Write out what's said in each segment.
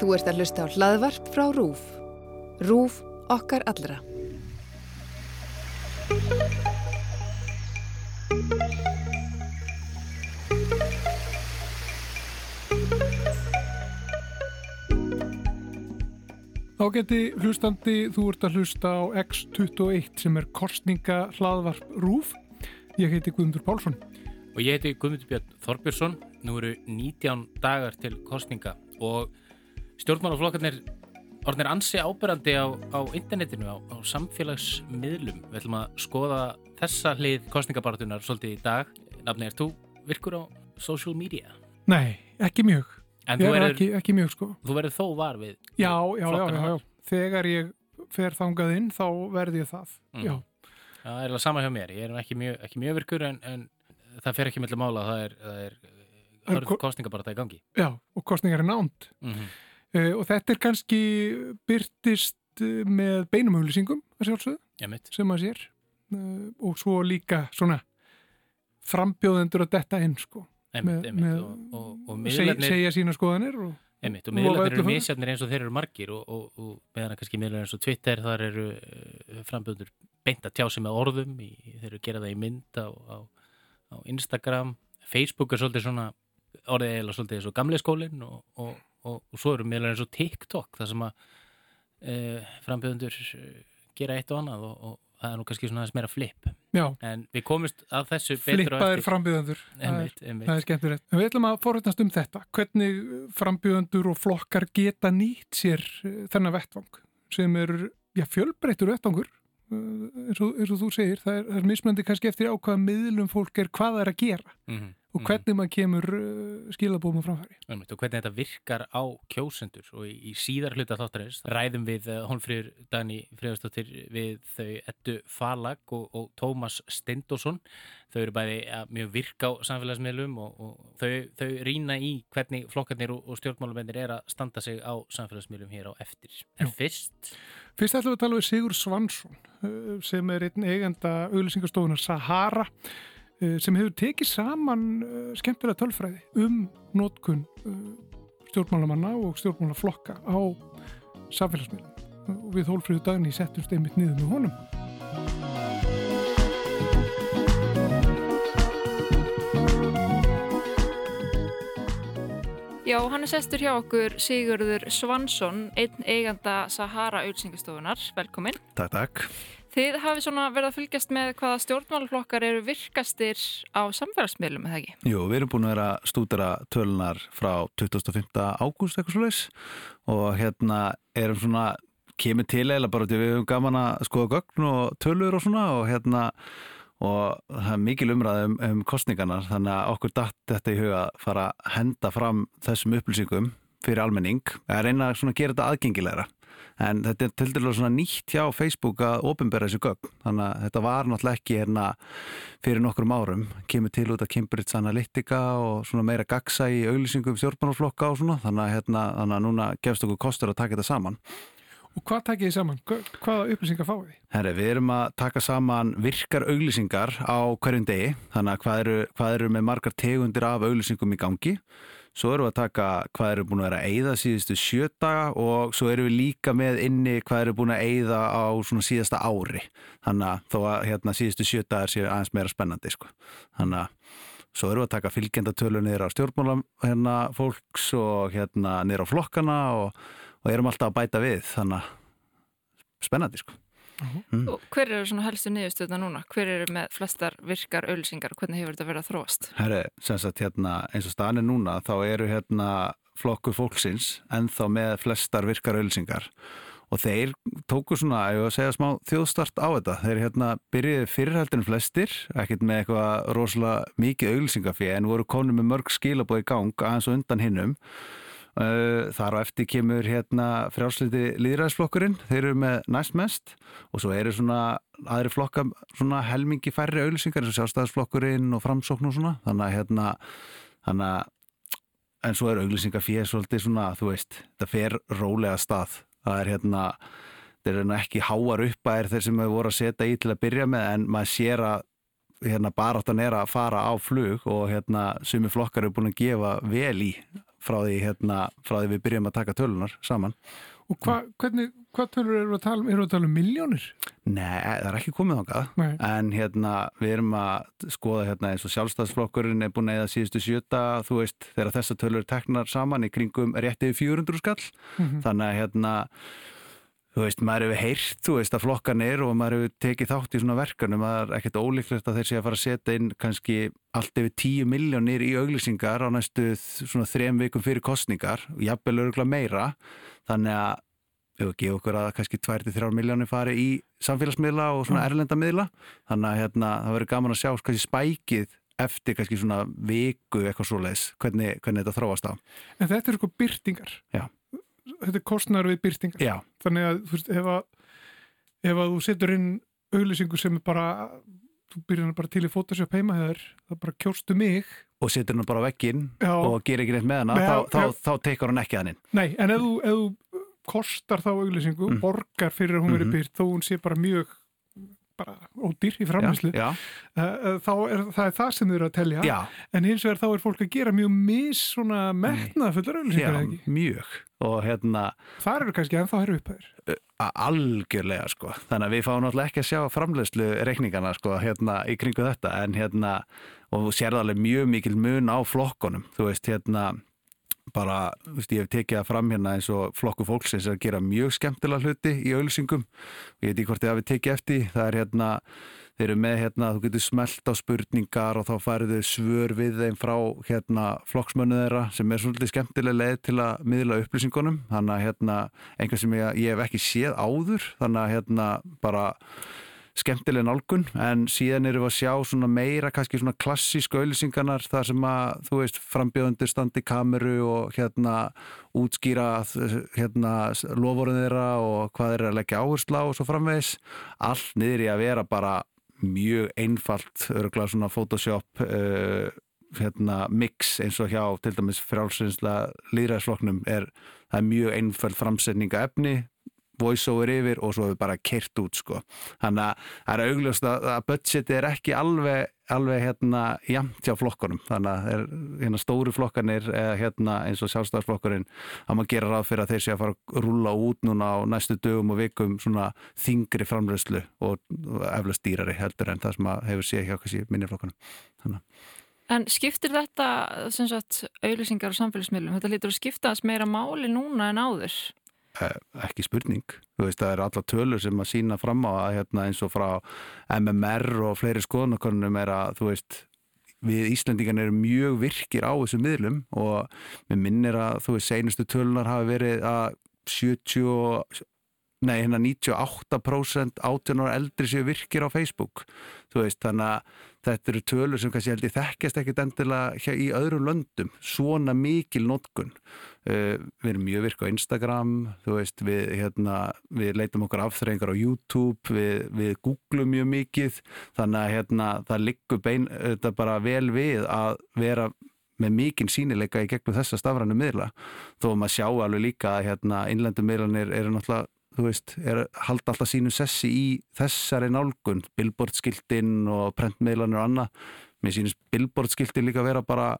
Þú ert að hlusta á hlaðvarp frá RÚF. RÚF okkar allra. Þá geti hlustandi, þú ert að hlusta á X21 sem er korsninga hlaðvarp RÚF. Ég heiti Guðmundur Pálsson. Og ég heiti Guðmundur Björn Þorbjörnsson. Nú eru 19 dagar til kostninga og stjórnmálaflokkarnir orðinir ansi ábyrrandi á, á internetinu, á, á samfélagsmiðlum. Við ætlum að skoða þessa hlið kostningabartunar svolítið í dag. Nafni, er þú virkur á social media? Nei, ekki mjög. En þú er verður, ekki, ekki mjög sko. þú verður þó var við Já, já, já, flokkana já, já. þar. Þegar ég fer þangað inn þá verði ég það. Mm. Já, Það er alveg sama hjá mér. Ég er ekki mjög, ekki mjög virkur en, en það fer ekki mellir mála. Það er, það er er hörð ko- kostningabarta í gangi. já, og kostningar er nánd. Mm -hmm. Uh, og þetta er kannski byrtist uh, með beinumauðlýsingum að sjálfsögðu sem að sér uh, og svo líka svona frambjóðendur að detta inn sko. Einmitt, Með- einmitt. með- og, og, og Seg, miðlarnir, segja sína skoðanir og, einmitt, og miðlarnir eru fyrir. misjafnir eins og þeir eru margir og, og, og meðan kannski miðlar eins og Twitter þar eru uh, frambjöndur beint að tjá sig með orðum í, þeir eru að gera það í mynd á, á, á Instagram Facebook er svolítið svona orðið eiginlega svolítið eins og gamli skólinn og, og, og, og svo eru miðlar eins og TikTok það sem að uh, frambjöndur uh, gera eitt og annað og, og það er nú kannski svona aðeins meira flip. Já, en við komumst að þessu flippaðir eftir. frambjóðendur. Það, er- skemmtilegt. En við ætlum að forrætnast um þetta. Hvernig frambjóðendur og flokkar geta nýtt sér uh, þennan vettvang sem er já, fjölbreyttur vettvangur uh, eins og, eins og þú segir. Það er, er mismöndi kannski eftir á hvaða miðlum fólk er hvað það er að gera. Mhm, og mhm. hvernig maður kemur uh, skilabóðum á framfæri. Og hvernig þetta virkar á kjósendur. Og í, í síðar hluta þáttarins ræðum við uh, Holmfríður Dani Fríðarsdóttir við þau Ettu Falag og, og Tómas Steindorsson þau eru bæði ja, mjög virk á samfélagsmiðlum og, og þau, þau rýna í hvernig flokkarnir og, og stjórnmálumennir er að standa sig á samfélagsmiðlum hér á eftir. En Já. fyrst Fyrst ætlum við að tala við Sigur Svansson uh, sem er einn eigenda auðlýsingastofunar Sahara. uh, sem hefur tekið saman uh, skemmtilega tölfræði um nótkun stjórnmálamanna og stjórnmálaflokka á samfélagsmiðlum og við Hólfríðu Dagni settumst einmitt niður með honum. Já, hann er sestur hjá okkur Sigurður Svansson, einn eiganda Sahara auðsingastofunar. Velkomin. Takk, takk. Þið hafið svona verið að fylgjast með hvaða stjórnmálaflokkar eru virkastir á samfélagsmiðlum, eða ekki? Jú, við erum búin að vera að stúdera tölunar frá 25. ágúst eitthvað svo leis og hérna erum svona, kemur til eða bara til við höfum gaman að skoða gögn og tölur og svona og hérna og það er mikil umræð um, um kostningarnar þannig að okkur datt þetta í huga að fara að henda fram þessum upplýsingum fyrir almenning, að reyna að gera þetta aðgengilegra en þetta er til dælu svona nýtt hjá Facebook að ofinbera þessu gögn. Þannig að þetta var náttúrulega ekki hérna fyrir nokkrum árum, kemur til út af Cambridge Analytica og svona meira gagsa í auglýsingum stjórnmálaflokka og svona. Þannig að, hérna, þannig að núna gefst okkur kostur að taka þetta saman. Og hvað takið þið saman? Hva- Hvaða upplýsingar fáið þið? Herri, við erum að taka saman virkar auglýsingar á hverjum degi. Þannig að hvað eru, hvað eru með margar tegundir af auglýsingum í gangi svo erum við að taka hvað eru búin að vera að eyða síðustu sjö daga og svo erum við líka með inni hvað eru búin að eyða á svona síðasta ári þannig að þó að hérna, síðustu sjö dagar séu aðeins meira spennandi sko. þannig að svo erum við að taka fylgjendatölu niður á stjórnmála hérna, fólks og hérna, niður á flokkana og, og erum alltaf að bæta við þannig að spennandi sko. Mm. Hver eru svona helstu niðurstöðna núna? Hver eru með flestar virkar auðsingar og hvernig hefur þetta verið að þróast? Herri, sem sagt hérna eins og staðan er núna þá eru hérna flokkur fólksins ennþá með flestar virkar auðlýsingar og þeir tóku svona, ég var að segja smá þjóðstart á þetta, þeir hérna byrjuði fyrirhaldinu flestir, ekkert með eitthvað rosalega mikið auðlýsingafið en voru konum með mörg skilabóð í gang aðeins og undan hinnum þar á eftir kemur hérna frjálsliti líðræðisflokkurinn, þeir eru með næst mest og svo eru svona aðri flokka svona helmingi færri auðlýsingar eins og sjálfstæðisflokkurinn og framsókn og svona. Þannig að hérna þannig að en svo er auðlýsingar fyrir svolítið svona þú veist, það fer rólega stað. Það er hérna þeir eru ekki háar upp að er þeir sem hefur voru að setja í til að byrja með en maður sér að hérna baráttan er að fara á flug og hérna sumi flokkar eru búin að gefa vel í frá því, hérna, frá því við byrjum að taka tölunar saman. Og hva, hvernig, hvað tölur eru að tala um? Eru að tala um miljónir? Nei, það er ekki komið Nei. en hérna, við erum að skoða hérna eins og sjálfstæðsflokkurinn er búin að eða síðustu sjöta, þú veist, þegar þessar tölur teknar saman í kringum réttið 400 skall, Mhm. þannig að hérna, þú veist, maður hefur heyrt, þú veist, að flokkanir og maður hefur tekið þátt í svona verkanum, það er ekkert ólíklegt að þeir sé að fara að setja inn kannski allt yfir 10 miljónir í auglýsingar á næstu svona þrem vikum fyrir kostningar, og jafnvel örgulega meira, þannig að við hefum gefið okkur að kannski 2-3 miljónir fari í samfélagsmiðla og svona Mm. erlenda miðla, þannig að hérna, það verður gaman að sjá kannski spækið eftir kannski svona viku eitthvað svoleiðis, hvernig, hvernig þetta þróast á. En þetta er eitthvað byrtingar. Já. Þetta er kostnar við byrtingar. Já, Þannig að, þú veist, ef að, ef að þú setur inn auglýsingu sem er bara, þú byrjar hana bara til í Photoshop heima hér, það bara kjóstu mig. og setur hann bara á Já. og gerir ekki neitt með hana, Nei, þá, þá, þá tekur hann ekki hann inn. Nei, en ef þú, ef þú kostar þá auglýsingu, Mm. borgar fyrir að hún veri Mhm. byrt, þó hún sé bara mjög bara ódýr í framherslu, Já, þá er það er það sem þau eru að telja. já, En hins vegar þá er fólk að gera mjög mis svona ekki. mjög. Og hérna, Það eru kannski ennþá herru upphæður. a- algjörlega sko þannig að við fáum náttúrulega ekki að sjá framleiðslu reikningana sko hérna í kringu þetta en hérna og þú sér alveg mjög mikil mun á flokkonum þú veist hérna bara, þú veist, ég hef tekið það fram hérna eins og flokku fólksins að gera mjög skemmtilega hluti í auðlýsingum og ég veit ekki hvort ég hafi tekið eftir það er hérna, þeir eru með hérna þú getur smelt á spurningar og þá færðu svör við þeim frá hérna flokksmönnu þeirra sem er svolítið skemmtilega leið til að miðla upplýsingunum. Þannig að hérna, einhver sem ég, ég hef ekki séð áður, þannig að hérna bara skemmtileg nálgun en síðan erum við að sjá svona meira kannski svona klassísku auðlýsingarnar þar sem að þú veist frambjöðundir standi kameru og hérna útskýra hérna loforinn þeirra og hvað þeirra leggja áherslu á og svo framvegis. Allt niður í að vera bara mjög einfalt örgulega svona Photoshop uh, hérna mix eins og hjá til dæmis frjálsinslega líðræðsflokknum er það er mjög einföld framsetninga efni voice-over yfir og svo hefur bara kert út sko. Þannig að það er augljóst að, að budgeti er ekki alveg, alveg hérna jamt hjá flokkunum. Þannig að er, hérna stóru flokkanir eða hérna eins og sjálfstæðarflokkurinn að maður gera ráð fyrir að þeir sé að fara að rúlla út núna á næstu dögum og vikum svona þingri framröðslu og eflust dýrari heldur en það sem að hefur séð hjá kannski minniflokkunum. Þannig að En skiptir þetta, sem sagt, auðlýsingar og samfélagsmiðlum, þetta lítur að skiptast meira máli núna en áður? Eh, ekki spurning. Þú veist það eru alla tölur sem að sína fram á að hérna eins og frá MMR og fleiri skoðanakonunum er að þú veist við Íslandingan erum mjög virkir á þessu miðlum og mér minnir að þú veist seinustu tölunar hafi verið að 70 nei hérna 98% átjónar eldri séu virkir á Facebook. Þú veist þannig að þetta eru tölur sem kannski held ég þekkjast ekkit endilega í öðrum löndum. Svona mikil notkun. Uh, við erum mjög virk á Instagram þú veist við, hérna, við leitum okkur afþreyingar á YouTube við, við googlum mjög mikið. Þannig að hérna, það liggur bein þetta bara vel við að vera með mikinn sínileika í gegnum þessa stafrænu miðla. Þó maður sjá alveg líka að hérna, innlendu miðlanir eru náttúrulega þú veist, er halda alltaf sínu sessi í þessari nálgun, billboardskiltin og prentmiðlanir og annað. Mér sýnist billboardskiltin líka vera bara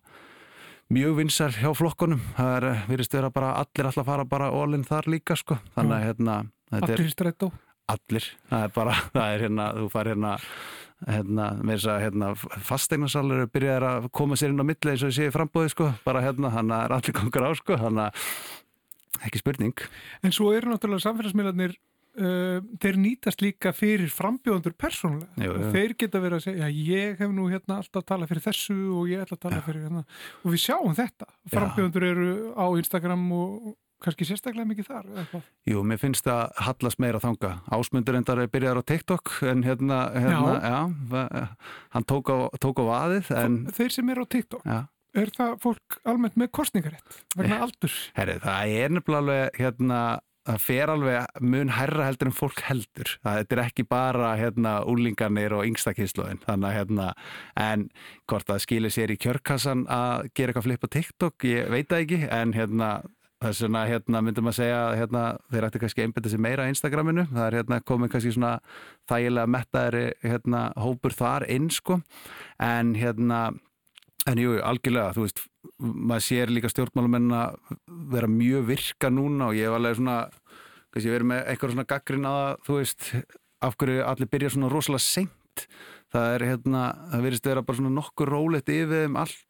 mjög vinsar hjá flokkunum. Það er, virðist vera bara allir alltaf fara bara all-in þar líka sko. Þannig að hérna, þetta er Allir í strætó. allir, það er bara, það er hérna þú fær hérna, hérna með þess að hérna, fastegnasalur byrjaðir að koma sér inn á milli eins og ég sé frambóði sko, bara hérna, að það er allir kongur á sko, þannig að ekki spurning En svo eru náttúrulega samfélagsmiðlarnir uh, þeir nýtast líka fyrir frambjóðandur persónulega. Jú. Þeir geta verið að segja, ég hef nú hérna alltaf talað fyrir þessu og ég ætla að tala Já. fyrir hérna. Og við sjáum þetta. Frambjóðandur eru á Instagram og kannski sérstaklega mikið þar. eða hvað. Jú, mér finnst það hallast meira þanga Ásmundur endar er byrjaðar á TikTok en hérna, hérna já. va- hann tók á, tók á vaðið en Þeir sem eru á TikTok, já, er það fólk almennt með kostningarétt vegna aldur? herri, það er nefnilega alveg hérna það fer alveg mun herra heldur en fólk heldur. Það þetta er ekki bara hérna úlingarnir og yngstakísluðin þannig að hérna en hvort það skilir sér í kjörkassan að gera eitthvað flip á TikTok, ég veit það ekki. En hérna þess vegna hérna myndum að segja hérna, þeir ætti kannski einbetta sér meira á Instagraminu, það er hérna komin kannski svona þægilega mettaðri hérna hópur þar inn sko. En hérna En jú, algjörlega, þú veist, maður sér líka stjórnmálamenn að vera mjög virka núna og ég hef alveg svona kannski verið með eitthvað svona gaggrin að þú veist, af hverju allir byrja svona rosalega seint. Það er hérna, það verðist vera bara svona nokkur rólegt yfir þeim allt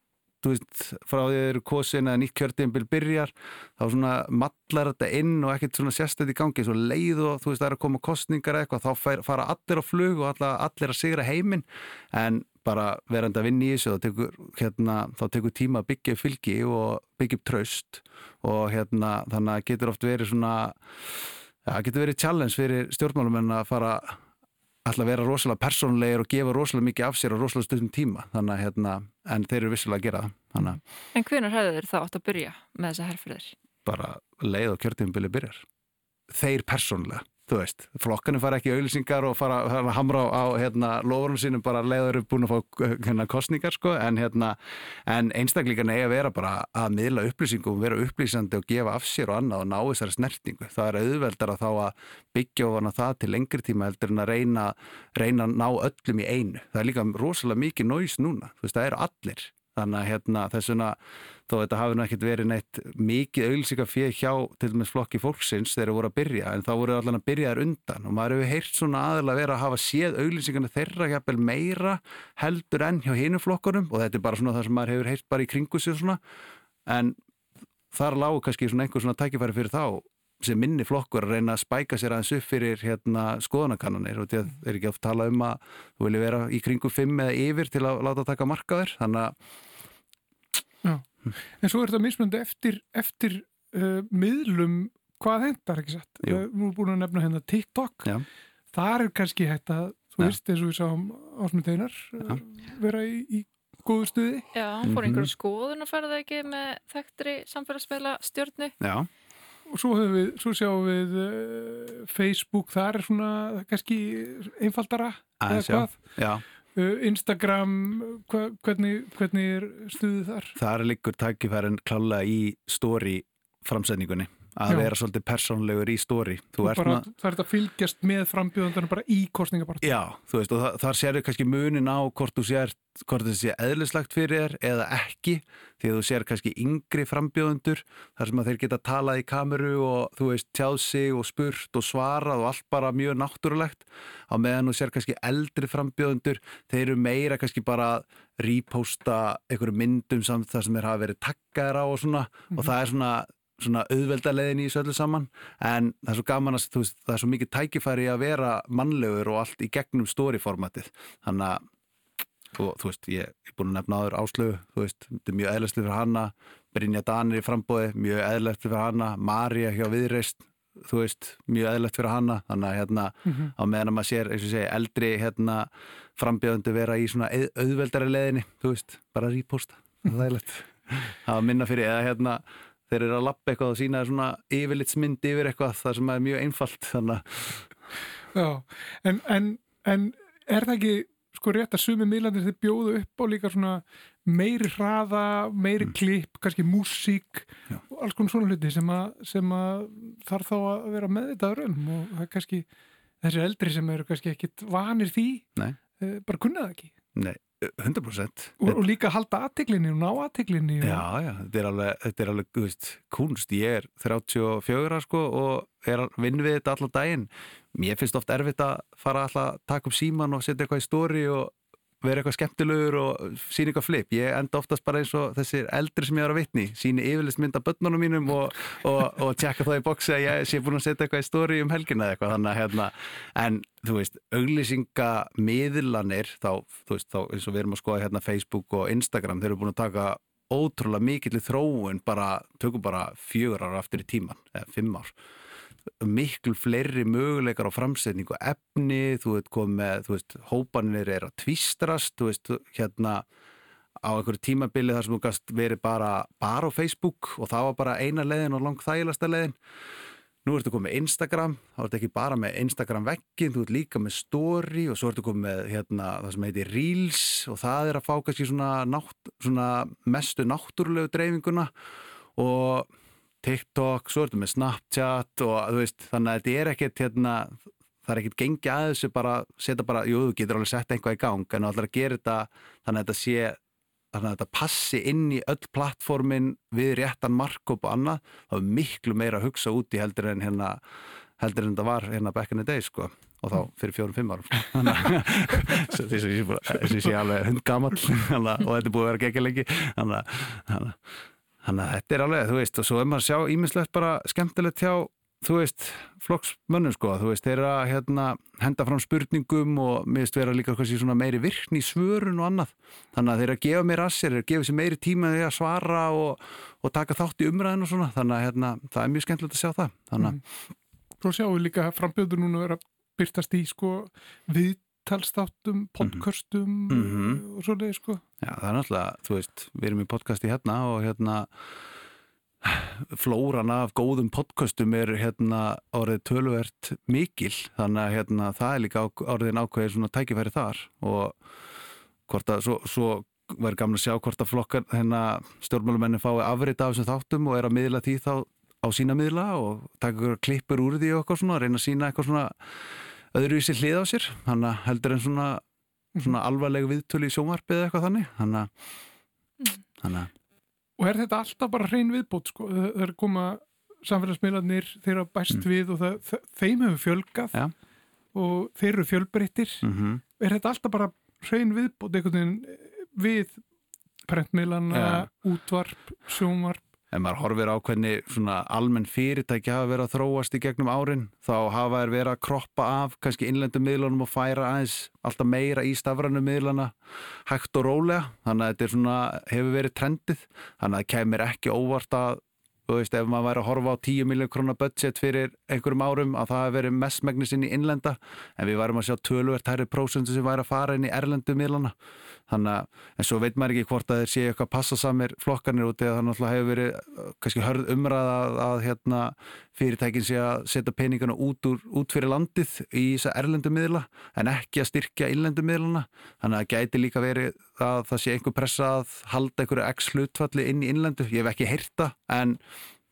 þú veist, frá því að þeir eru kosin eða nýtt kjörtíðanbíl byrjar, þá svona mallar þetta inn og ekkert svona sérstætt í gangi. Svo leið og þú veist, það er að koma kostningar eitthvað, þá fara allir á flug og allir að sigra heiminn. En bara verandi að vinna í þessu þá tekur, hérna, þá tekur tíma að byggja fylgi og byggja upp traust og hérna, þannig að getur oft verið svona, það ja, getur verið challenge fyrir stjórnmálumenn að fara alltaf vera rosalega persónleir og gefa rosalega mikið af sér á rosalega stundum tíma. Þannig að hérna, en þeir eru vissilega að gera það. En hvernig hefur þeir þá átt að byrja með þessa herrfriðir? Bara leið og kjörtíðumbili byrjar. Þeir persónlega þú veist, flokkanu fara ekki auðlýsingar og fara, að hamra á, hérna, lofurum sínum bara leiður upp búin að fá hérna, kostningar sko, en, hérna, en einstaklingarna eiga að vera bara að miðla upplýsingum, vera upplýsandi og gefa af sér og annað og ná þessari snertingu. Það er auðveldar að þá að byggja ofan að það til lengri tíma heldur en að reyna, reyna að ná öllum í einu. Það er líka rosalega mikið næs núna, þú veist, það eru allir þannig að hérna, þessuna þó þetta hafi náttúrulega ekkert verið neitt mikið auðvilsika fyrir hjá til dæmis flokki fólksins þegar það voru að byrja en þá voru allan að byrja þær undan. Og maður hefur heyrt svona aðalega verið að hafa séð auðvilsikana þeirra hjapel meira heldur enn hjá hinu flokkunum og þetta er bara svona það sem maður hefur heyrt bara í kringu sig svona. En þar lágur kannski svona einhver svona tækifæri fyrir þá sem minni flokkur að reyna að spæka sér aðeins upp fyrir hérna skoðanakannanir og þetta er ekki oft tala um að þú vilja vera í kringu fimm eða yfir til að láta taka markaður þannig að Já, en svo er þetta mismunandi eftir, eftir uh, miðlum hvað hendar ekki satt? Jú. við erum búin að nefna hérna TikTok. Já. þar er kannski hægt að þú veist eins og við sáum ásmundeinar uh, vera í, í góðu stuði. Já, fór einhverjum mm -hmm. skoðun að fara það ekki með þekktri samfélagsmeila stjórnu Já og svo, við, svo sjáum við uh, Facebook, það er svona kannski einfaldara eða hvað? Uh, Instagram hva, hvernig, hvernig er stuðið þar? Það er líkur takkifærin klála í stóri framsendingunni að Já. vera svolítið persónlegur í stóri Það er þetta að fylgjast með frambjöðundan bara í kostningaparti Já, þú veist, og það, þar sér þau kannski munin á hvort þú sér, hvort það sé eðlislagt fyrir þér eða ekki því að þú sér kannski yngri frambjöðundur þar sem að þeir geta talað í kameru og þú veist, tjáð sig og spurt og svarað og allt bara mjög náttúrulegt á meðan þú sér kannski eldri frambjöðundur þeir eru meira kannski bara reposta einhverju myndum samt þar sem þeir hafa verið takkaðir á og svona mm -hmm. og það er svona svona auðveldalegin í þessu öllu saman. En það er svo gaman að veist, það er svo mikið tækifæri að vera mannlegur og allt í gegnum storyformatið. Þannig að og, þú veist, ég er búin að nefna aður áslögu þú veist, þetta er mjög eðlægt fyrir hana. Brynja Danir í frambóði, mjög eðlægt fyrir hana. Marja hjá viðreist þú veist, mjög eðlægt fyrir hana. Þannig að hérna, mm -hmm. á meðan að maður sér segja, eldri hérna frambjöðandi vera í svona auðveldari leðinni þú veist, bara ríposta það er eðlægt það var minna fyrir, eða hérna þeir eru að lappa eitthvað og sína svona yfirlitsmynd yfir eitthvað það sem er mjög einfalt Já, en, en, en er það ekki sko rétt að sumi miðlandir þeir bjóðu upp á líka svona meiri hraða, meiri mm. klipp, kannski músík Já. og alls konar svona hluti sem að, sem að þarf þá að vera með þetta örum og það er kannski þessi eldri sem eru kannski ekkit vanir því, Nei. Eh, bara kunnaða ekki Nei 100% og, og líka halda aðteglinni og ná aðteglinni og... Já, já, þetta er alveg, þetta er alveg veist, kunst, ég er 34 sko, og er að vinna við þetta allan daginn. Mér finnst oft erfitt að fara alltaf að taka upp síman og setja eitthvað í stóri og vera eitthvað skemmtilegur og sína eitthvað flip. Ég enda oftast bara eins og þessir eldri sem ég var að vitni, síni yfirlist mynda börnunum mínum og, og, og tjekka það í bóksi að ég sé búin að setja eitthvað í stóri um helgina eða eitthvað. Þannig að hérna en þú veist, auglýsingamiðlanir þá, þú veist, þá eins og við erum að skoða hérna Facebook og Instagram, þeir eru búin að taka ótrúlega mikill í þróun bara, tökum bara fjögur ára aftur í tíman eða fimm ár miklu fleiri möguleikar á framsetningu efni, þú veit komið þú veist, hópanir er að tvistrast, þú veist, hérna á einhverju tímabili þar sem þú gast verið bara, bara á Facebook og það var bara eina leiðin og langt þægilegsta leiðin. Nú ertu komið Instagram þá ertu ekki bara með Instagram veggin þú ert líka með story og svo ertu komið hérna, það sem heitir Reels og það er að fá kannski svona, nátt, svona mestu náttúrulegu dreifinguna og TikTok, svo ertu með Snapchat og veist, þannig að þetta er ekkert hérna, það er ekkert gengi að þessu bara, setja bara, jú, þú getur alveg sett einhvað í gang en þú ætlar að gera þetta þannig að þetta sé þannig að þetta passi inn í öll plattformin við réttan markup og annað, þá er miklu meira að hugsa út í heldur en hérna heldur en þetta var hérna back in the day sko og þá fyrir fjórum-fimm árum. Þess að ég sé alveg hundgamall og þetta er búið að vera gegja lengi þannig að þannig að þetta er alveg, þú veist, og svo er maður að sjá ímislegt bara skemmtilegt hjá þú veist, flokksmönnum sko. Þú veist, þeir eru að hérna, henda fram spurningum og miðst vera líka svona meiri virkni í svörun og annað. Þannig að þeir eru að gefa mér assir, þeir eru að gefa sér meiri tíma þegar að svara og, og taka þátt í umræðin og svona, þannig að hérna, það er mjög skemmtilegt að sjá það. Þannig að mm. Svo sjáum við líka frambjöður núna vera byrtast í sko viðtalstáttum, mhm. podcastum mm -hmm. og svoleiði sko Já, það er náttúrulega, þú veist, við erum í podcasti hérna og hérna flóran af góðum podcastum er hérna orðið tölvert mikil þannig að hérna það er líka orðin ákveðir svona tækifæri þar og hvort að svo, svo verður gamla að sjá hvort að flokkar hérna stjórnmálumennin fái afrið af þessum þáttum og er að miðla því þá á sína miðla og taka klippur úr því og eitthvað svona, reyna að sína eitthvað svona öðruvísi hlið á sér hann heldur en svona, svona mhm. alvarleg viðtölu í sjónvarpið eða eitthvað þannig hann að. Og er þetta alltaf bara hrein viðbót sko, það er koma samfélagsmiðlarnir þeirra bæst mm. við og það, þeim hefur fjölgað ja. og þeir eru fjölbreyttir mm -hmm. er þetta alltaf bara hrein viðbót einhvern veginn við prentmiðlana, ja. útvarp, sjónvarp ef maður horfir á hvernig svona almenn fyrirtæki hafa verið að þróast í gegnum árin þá hafa þær verið að kroppa af kannski innlendum miðlunum og færa aðeins alltaf meira í stafrannum miðluna hægt og rólega. Þannig að þetta svona, hefur verið trendið. Þannig að það kemur ekki óvart að þú veist ef maður væri að horfa á 10 miljón krónar budget fyrir einhverjum árum að það hefur verið mestmægnis inn í innlenda. En við værum að sjá tölvert hærri prósundu sem væri að fara inn í erlendu miðluna þannig að, en svo veit maður ekki hvort að þeir séu eitthvað passasamir flokkarnir út eða þannig að það hefur verið uh, kannski hörð umræða að, að hérna, fyrirtækin sé að setja peningana út, úr, út fyrir landið í þessa erlendu miðla en ekki að styrkja innlendu miðluna þannig að það gæti líka verið að það sé einhver pressa að halda einhverju x hlutfalli inn í innlendu, ég hef ekki heyrta en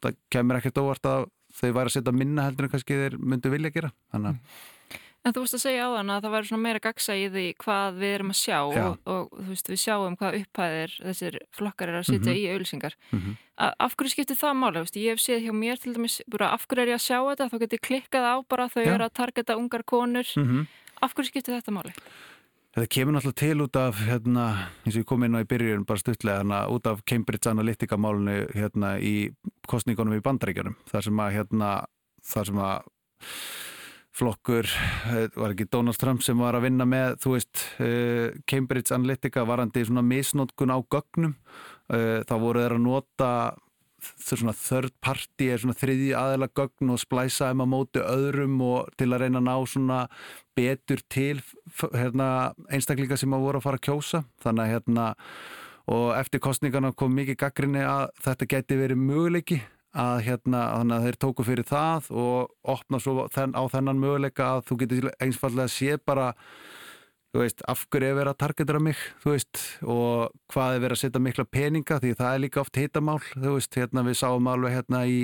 það kemur ekkert óvart að þau væri að setja minna heldur en kannski þeir myndu vilja gera. Þannig að En þú veist að segja á þann að það væri svona meira gagsa í því hvað við erum að sjá og, og þú veist við sjáum hvað upphæðir þessir flokkar er að setja mm -hmm. í auðlýsingar. Mm -hmm. Af hverju skiptir það máli? Ég hef séð hjá mér til dæmis, af hverju er ég að sjá þetta? Þá getur ég klikkað á bara þau eru að targeta ungar konur. Mm -hmm. Af hverju skiptir þetta máli? Það kemur náttúrulega til út af, hérna, eins og ég kom inn á í byrjun bara stuttlega, hérna, út af Cambridge Analytica málunni hérna, í kostningunum í bandaríkjunum. Það sem að, hérna, það sem að flokkur, eh, var ekki Donald Trump sem var að vinna með, þú veist uh, Cambridge Analytica varandi svona misnótkun á gögnum. Uh, þá voru þeir að nota svona third party er svona þriði aðela gögn og splæsa um að móti öðrum og til að reyna að ná svona betur til hérna, einstaklinga sem að voru að fara að kjósa. Þannig að hérna og eftir kostningarna kom mikið gaggrinni að þetta geti verið möguleiki að hérna, þannig að þeir tóku fyrir það og opna svo þenn, á þennan möguleika að þú getur einsfallega að sé bara þú veist, af hverju er verið að targetera mig þú veist, og hvað er verið að setja mikla peninga, því það er líka oft hitamál þú veist, hérna við sáum alveg hérna í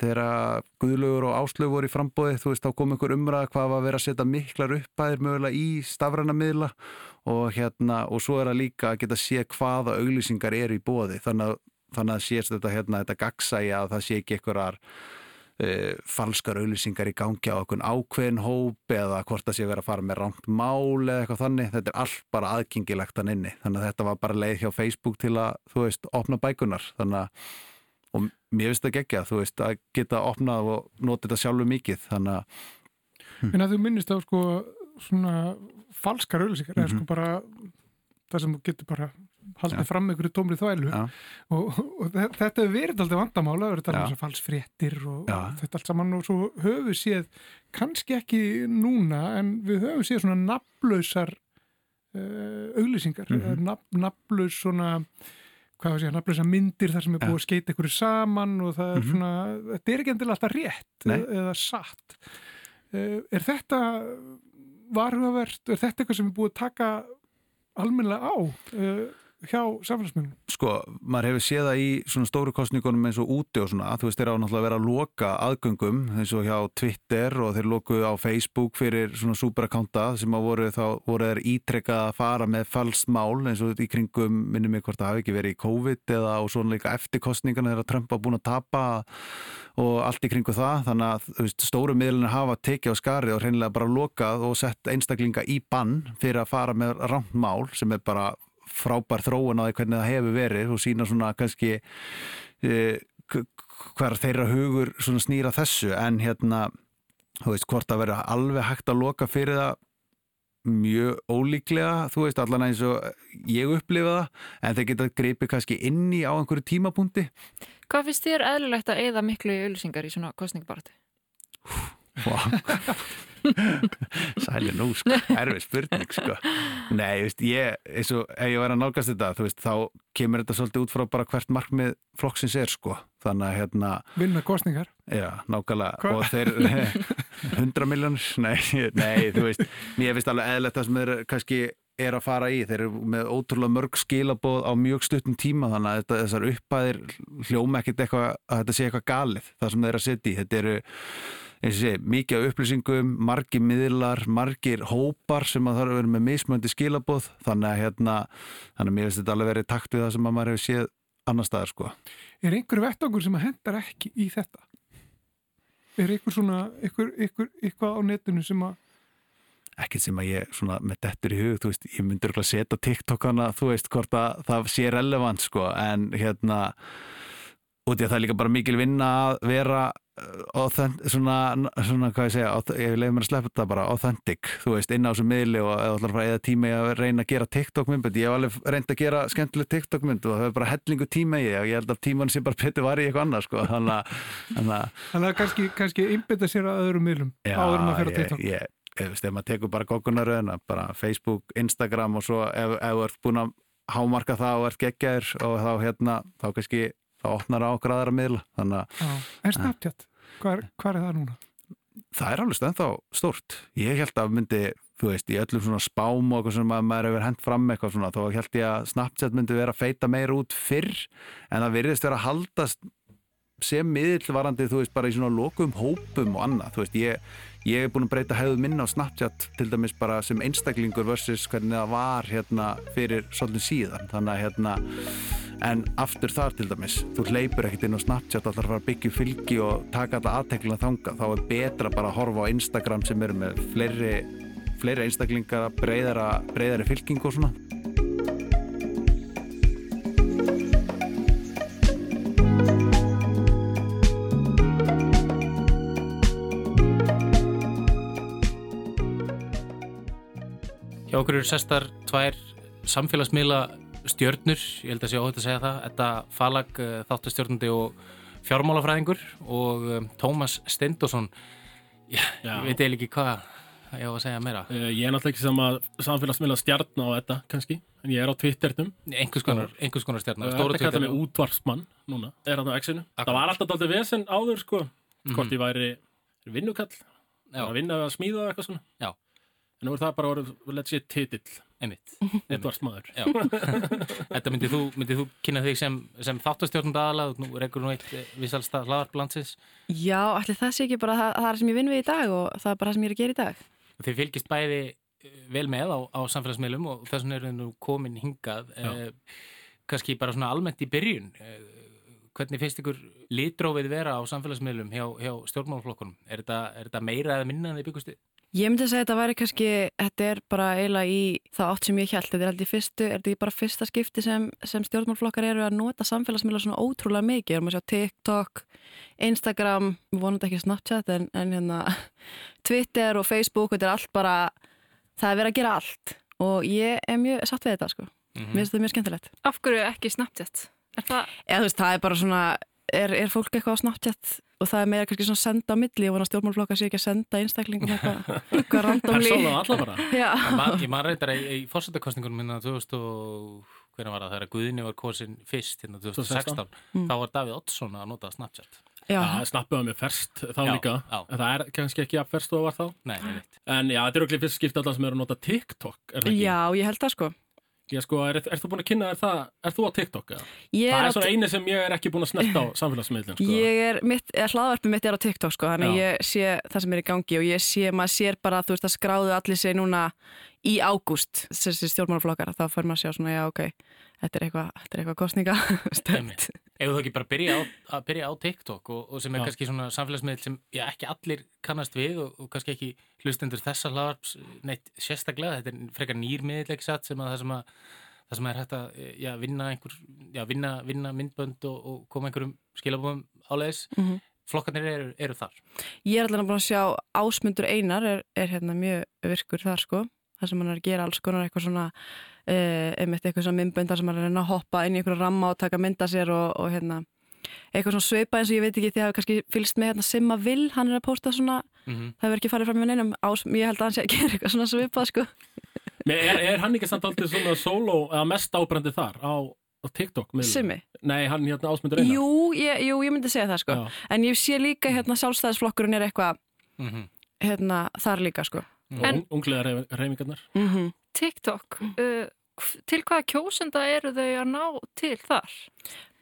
þegar Guðlugur og Áslög voru í frambóði, þú veist, þá kom einhver umræða hvað var að vera að setja miklar uppæðir mögulega í stafræna miðla og hérna, og svo er það líka að geta sé hvaða auglýsingar eru í bóði, þannig að þannig að sést þetta hérna, þetta gagsæja að það sé ekki einhverjar uh, falskar auðlýsingar í gangi á okkur ákveðin hóp eða hvort það sé verið að fara með rámt mál eða eitthvað þannig, þetta er allt bara aðgengilegt hann inni, þannig að þetta var bara leið hjá Facebook til að, þú veist, opna bækunar þannig að, og mér finnst það gegja, þú veist, að geta opnað og nota þetta sjálfu mikið, þannig að hm. En að þú minnist á sko svona falskar auðlýsingar, mm -hmm. eða sko bara það sem getur bara haldið fram einhverju tómri þvælu. Og, og þetta hefur verið alltaf vandamála um þess að falsfréttir og, og þetta allt saman. Og svo höfum við séð kannski ekki núna en við höfum séð svona nafnlausar uh, auglýsingar. Mm -hmm. nafn, nafnlaus svona hvað var sér, nafnlausar myndir þar sem er búið að skeita einhverju saman og það er mm -hmm. svona þetta er ekki endilega alltaf rétt eða, eða satt. Er þetta varhugavert, er þetta eitthvað sem er búið að taka almennilega á hjá samfélagsmiðlum? Sko, maður hefur séð það í svona stóru kostningunum eins og úti og svona, þú veist, þeir á náttúrulega að vera að loka aðgöngum eins og hjá Twitter og þeir lokuðu á Facebook fyrir svona superakkánta sem að voru þá, voru þeir ítrekkað að fara með falskt mál eins og í kringum, minnum ég hvort það hafi ekki verið í COVID eða og svona líka eftir kostningana þegar Trump var búin að tapa og allt í kringu það, þannig að veist, stóru miðlunir hafa tekið á skari og reynilega bara lokað og sett einstaklinga í bann fyrir að fara með rámt mál sem er bara frábær þróun á því hvernig það hefur verið. Og sína svona kannski e, hver þeirra hugur snýra þessu. En hérna þú veist hvort að vera alveg hægt að loka fyrir það mjög ólíklega, þú veist allan eins og ég upplifa það en þeir geta greipið kannski inni á einhverju tímapunkti. Hvað finnst þér eðlulegt að eigða miklu í auðlýsingar í svona kostningabaratu? Wow. Sæli nú sko, erfið spurning sko. Nei, veist, ég, eins og ef ég væri að nálgast þetta, þú veist, þá kemur þetta svolítið út frá bara hvert markmið flokksins er sko, þannig að hérna Vinna kostningar? Já, nákvæmlega, Hva? og þeir 100 miljónir, nei, nei, þú veist mér finnst alveg eðlert það sem er kannski er að fara í, þeir eru með ótrúlega mörg skilabóð á mjög stuttum tíma þannig að þetta, þessar upphæðir hljóma ekkert eitthvað að þetta sé eitthvað galið það sem þeir eru að setja í, þetta eru sé, mikið upplýsingum, margir miðlar, margir hópar sem að það eru verið með mismöndi skilabóð þannig að hérna, þannig að mér finnst þetta alveg verið takt við það sem að maður hefur séð annar staðar sko. Er einhver vettangur sem að hendar ekki í þetta? Er einhver svona, einhver, einhver, eitthvað á netinu sem að ekkert sem að ég svona með dettur í hug, þú veist, ég myndur ekki að setja TikTokana, þú veist, hvort að það sé relevant sko, en hérna út í að það er líka bara mikil vinna að vera svona, svona, hvað ég segja ég leiði mér að sleppa þetta bara, authentic þú veist, inn á þessu miðli og að fara eða tíma að reyna að gera TikTok mynd ég hef alveg reynd að gera skemmtileg TikTok mynd og það er bara hellingu tíma í og ég held að tíman sem bara betur var í eitthvað annað sko. þannig að þannig að kannski, kannski einbita sér að öðrum miðlum áður en að fyrir TikTok ég, ég, ef maður tekur bara gókunaröðina bara Facebook, Instagram og svo ef þú ert búin að hámarka það og ert geggjaður og þá hérna þá kannski það opnar á okkur aðra miðla þannig að En Snapchat, hvað er það núna? Það er alveg stennþá stort ég held að myndi, þú veist, í öllum svona spám og eitthvað sem maður hefur hendt fram eitthvað svona, þá held ég að Snapchat myndi vera að feita meir út fyrr en það virðist vera að haldast sem miðilvarandi, þú veist, bara í svona lokum hópum og annað, þú veist, ég ég hef búin að breyta hefðu minna á Snapchat til dæmis bara sem einstaklingur versus hvernig það var hérna fyrir svolítið síðan. Þannig að hérna en aftur þar til dæmis, þú hleypur ekkert inn á Snapchat allar að fara að byggja fylgi og taka þetta aðteklina þanga, þá er betra bara að horfa á Instagram sem eru með fleiri, fleiri einstaklingar breyðara, breyðari fylgjing og svona okkur eru sestar tvær samfélagsmiðla stjörnur, ég held að sé óhætt að segja það, þetta Falag eh, þáttastjörnundi og fjármálafræðingur og um, Tómas Stendosson, ég, ég veit eða ekki hvað ég á að segja meira. Uh, ég er náttúrulega ekki sama samfélagsmiðla stjarn á þetta kannski, en ég er á Twitternum. Einhvers konar, konar stjarn. Það er þetta með útvarsmann núna, er þetta á exinu. Það var alltaf alltaf vesen áður sko, mm -hmm. hvort ég væri vinnukall, að vinna að smíða eitthvað svona. Já. En nú er það bara orðið, let's say, titill. Einmitt. Edvards maður. Já. Þetta myndið þú, myndið þú kynna þig sem, sem þáttastjórnund aðalag, nú reykur nú eitt visalsta hlaðarplansins. Já, allir það sé ekki bara það, það er sem ég vinn við í dag og það er bara það sem ég er að gera í dag. Þið fylgist bæði vel með á, á samfélagsmiðlum og þess vegna eru nú komin hingað. Eh, Kanski bara svona almennt í byrjun. Eh, hvernig finnst ykkur litrófið vera á samfélagsmiðlum hjá, hjá stjórnmálflokkunum? Er þetta, er þetta meira eða minna en þið byggustið? Ég myndi að segja að þetta væri kannski, þetta er bara eiginlega í það átt sem ég held, þetta er aldrei fyrstu, er þetta bara fyrsta skipti sem, sem stjórnmálflokkar eru að nota samfélagsmiðla svona ótrúlega mikið, erum að sjá TikTok, Instagram, þetta ekki Snapchat en, en hérna Twitter og Facebook, þetta er allt bara, það er verið að gera allt og ég er mjög satt við þetta sko, mm -hmm. mér finnst þetta mjög skemmtilegt. Af hverju ekki Snapchat? Er það? Eða þú veist, það er bara svona, er, er fólk eitthvað á Snapchat og það er meira kannski svona senda á milli og þannig að stjórnmálflokkar sé ekki að senda einstaklingum eitthvað, eitthvað randomli er svona allar bara. Ég maður reyndar í, í fórsættakostningunum minna 2000 og hvernig var það? Þegar Guðinni var kosin fyrst hérna 2016 mm. þá var Davíð Oddsson að nota Snapchat. Já, það snappuða mér ferst þá já, líka. já. en það er kannski ekki að ferst og var þá. Nei, En já, þetta er okkur fyrst skipt alltaf sem eru að nota TikTok Já, ég held það sko Já sko, er, er þú búin að kynna þér það, er þú á TikTok eða? Það er svona eini sem ég er ekki búin að snerta á samfélagsmiðlun sko. Ég er, mitt, hlaðvarpið mitt er á TikTok sko, þannig Já. ég sé það sem er í gangi og ég sé, maður sér bara, þú veist, að skráðu allir sig núna í ágúst, þessi stjórnmálaflokkar, þá fyrir maður að sjá svona, já, ok, þetta er eitthvað, þetta er eitthvað kostninga, Einmitt. Ef þú ekki bara byrja á, að byrja á TikTok og, og sem er Já. kannski svona samfélagsmiðl sem já, ekki allir kannast við og, og kannski ekki hlustendur þessa hlaðarps neitt sérstaklega, þetta er frekar nýr miðl ekki satt sem að það sem að það sem er hægt að já, vinna einhver vinna, vinna myndbönd og, og koma einhverjum skilabóðum áleiðis Mhm. flokkarnir eru, eru þar Ég er allavega búin að sjá Ásmundur Einar er, er hérna mjög virkur þar sko þar sem hann er að gera alls konar eitthvað svona einmitt eitthvað svona myndbönd þar sem hann er að reyna að hoppa inn í einhverju ramma og taka mynda sér og, og hérna eitthvað svona sveipa eins og ég veit ekki því að hafa kannski fylgst með hérna Simma Vil, hann er að pósta svona mm -hmm. það verður ekki farið fram með neinum ás, ég held að hann sé að gera eitthvað svona svipað sko. Er, er hann ekki samt aldrei svona solo eða mest ábrandi þar á, á TikTok? Simmi, Nei, hann hérna ásmundur einar. Jú ég, jú, ég myndi segja það sko. Já. en ég sé líka hérna sjálfstæðisflokkurinn er eitthvað Mhm. hérna þar líka sko. Og En- unglega reyfingarnar mm TikTok, uh, til hvaða kjósenda eru þau að ná til þar?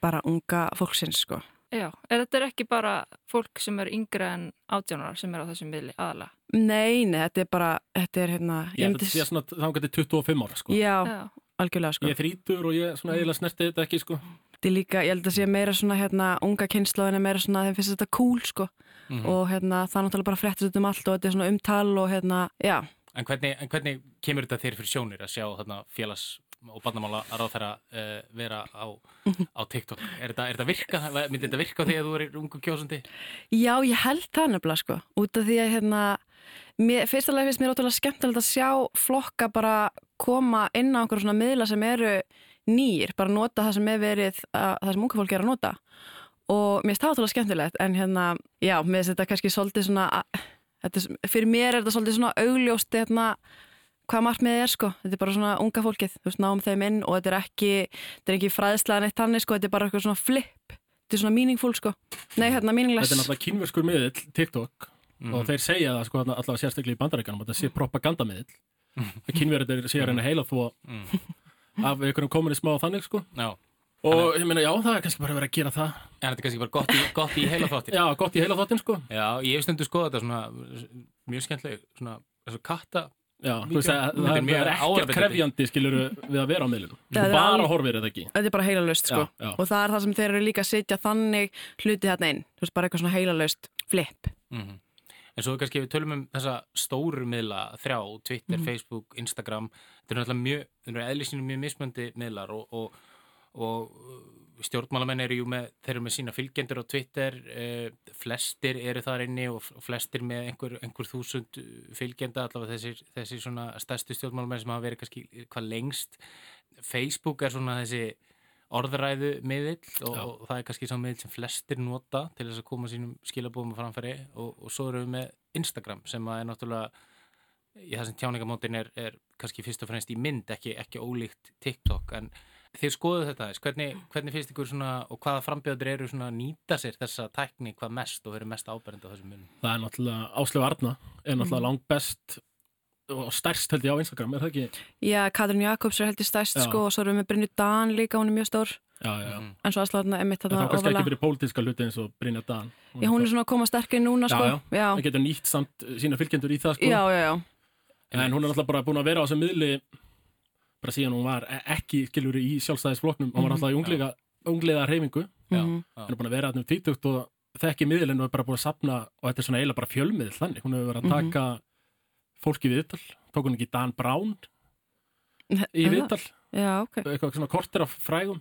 bara unga fólksins sko Já, er þetta er ekki bara fólk sem er yngre en átjánar sem er á þessum miðli aðalega? Nei, nei, þetta er bara, þetta er hérna Ég held að þetta sé svona þangar til 25 ára sko. Já, Já, algjörlega sko Ég er þrítur og ég svona eiginlega snerti þetta ekki sko. Þetta er líka, ég held að sé meira svona hérna unga kynnslóðin er meira svona þeim finnst þetta cool sko Mhm. og hérna það er náttúrulega bara fréttist um allt og þetta er svona umtal og hérna, já En hvernig, en hvernig kemur þetta þér fyrir sjónir að sjá þarna, félags og barnamála að ráð þeirra uh, vera á, á TikTok? Er þetta, er þetta virka? Myndi þetta virka að þú er ungu kjósandi? Já, ég held það nefnilega sko út af því að hérna mér, fyrstulega finnst mér ótrúlega skemmtilegt að sjá flokka bara koma inn á einhverjum svona miðla sem eru nýr, bara nota það sem er verið að, það sem unga fólk er að nota og mér finnst það ótrúlega skemmtilegt en hérna, já, mér finnst þetta kannski svolítið svona að, er- fyrir mér er þetta svolítið svona augljóst hérna hvað markmiðið er sko, þetta er bara svona unga fólkið. Þú veist, náum þeim inn og þetta er ekki þetta er ekki fræðslega neitt þannig sko, þetta er bara eitthvað svona flip, þetta er svona meaningful sko. Nei, hérna meaningless. Þetta er náttúrulega kínverskur miðill, TikTok Mhm. og þeir segja það sko allavega sérstaklega í bandaríkanum að þetta sé propagandamiðill. Að kínverðir sé að reyna heila þó Mm. af einhverjum kommunisma og þannig sko. Já. Og ég meina já, það er kannski bara verið að gera það. En þetta er kannski bara gott í, gott í heila þáttir. Já, gott í heila þáttin sko. Já, ég hef stundu skoða þetta svona mjög skemmtileg, svona þessu katta. Já, þú veist að er það mjög er ekkert krefjandi skilur við að vera á er bara horfir þetta ekki. Þetta er bara heilalöst sko. Já, já. og það er það sem þeir eru líka að setja þannig hluti þarna inn, þú veist bara eitthvað svona heilalöst flip. Mm En svo kannski við tölum um þessa stóru miðla, þrjá, Twitter, Facebook, Instagram. Þetta eru náttúrulega mjög, þetta eru eðlisinu mjög mismöndi miðlar og, og, og uh, stjórnmálamenn eru jú með, þeir eru með sína fylgjendur á Twitter, uh, flestir eru þar inni og og flestir með einhver, einhver þúsund fylgjenda, allavega þessir, þessir svona stærstu stjórnmálamenn sem hafa verið kannski hvað lengst. Facebook er svona þessi orðræðu miðill og, og það er kannski sá miðill sem flestir nota til þess að koma sínum skilabóðum að framfæri og, og svo erum við með Instagram sem að er náttúrulega í það sem tjáningamótin er, er kannski fyrst og fremst í mynd, ekki, ekki ólíkt TikTok, en þið skoðu þetta hvernig, hvernig finnst ykkur svona og hvaða frambjöður eru svona að nýta sér þessa tækni hvað mest og verið mest áberend á þessum munum? Það er náttúrulega Áslöf Arna er náttúrulega langt best og stærst held ég á Instagram, er það ekki? Já, Katrin Jakobs er heldur stærst Já. sko og svo erum við með Brynju Dan líka, hún er mjög stór. Já, já, Mhm. en svo aðsláðna er mitt En þarna þá kannski ekki fyrir pólitíska hluti eins og Brynja Dan. Já, hún er svona að koma sterkir núna sko. Já, já, Það getur nýtt samt sína fylgjendur í það sko. Já, já, já. En hún er náttúrulega bara búin að vera á þessum miðli bara síðan hún var e- ekki skilur í sjálfstæðisfloknum, hún var Mhm. alltaf í unglega, unglega reyfingu, Já, Mhm. já. er búin að vera þarna um títugt og þekki miðlinn og er bara búin að sapna og þetta er svona eiginlega bara fjölmiðl þannig, hún hefur verið að Mhm. taka fólki viðtal, tók hún ekki Dan Brown í viðtal, Já, ok eitthvað svona kortir af frægum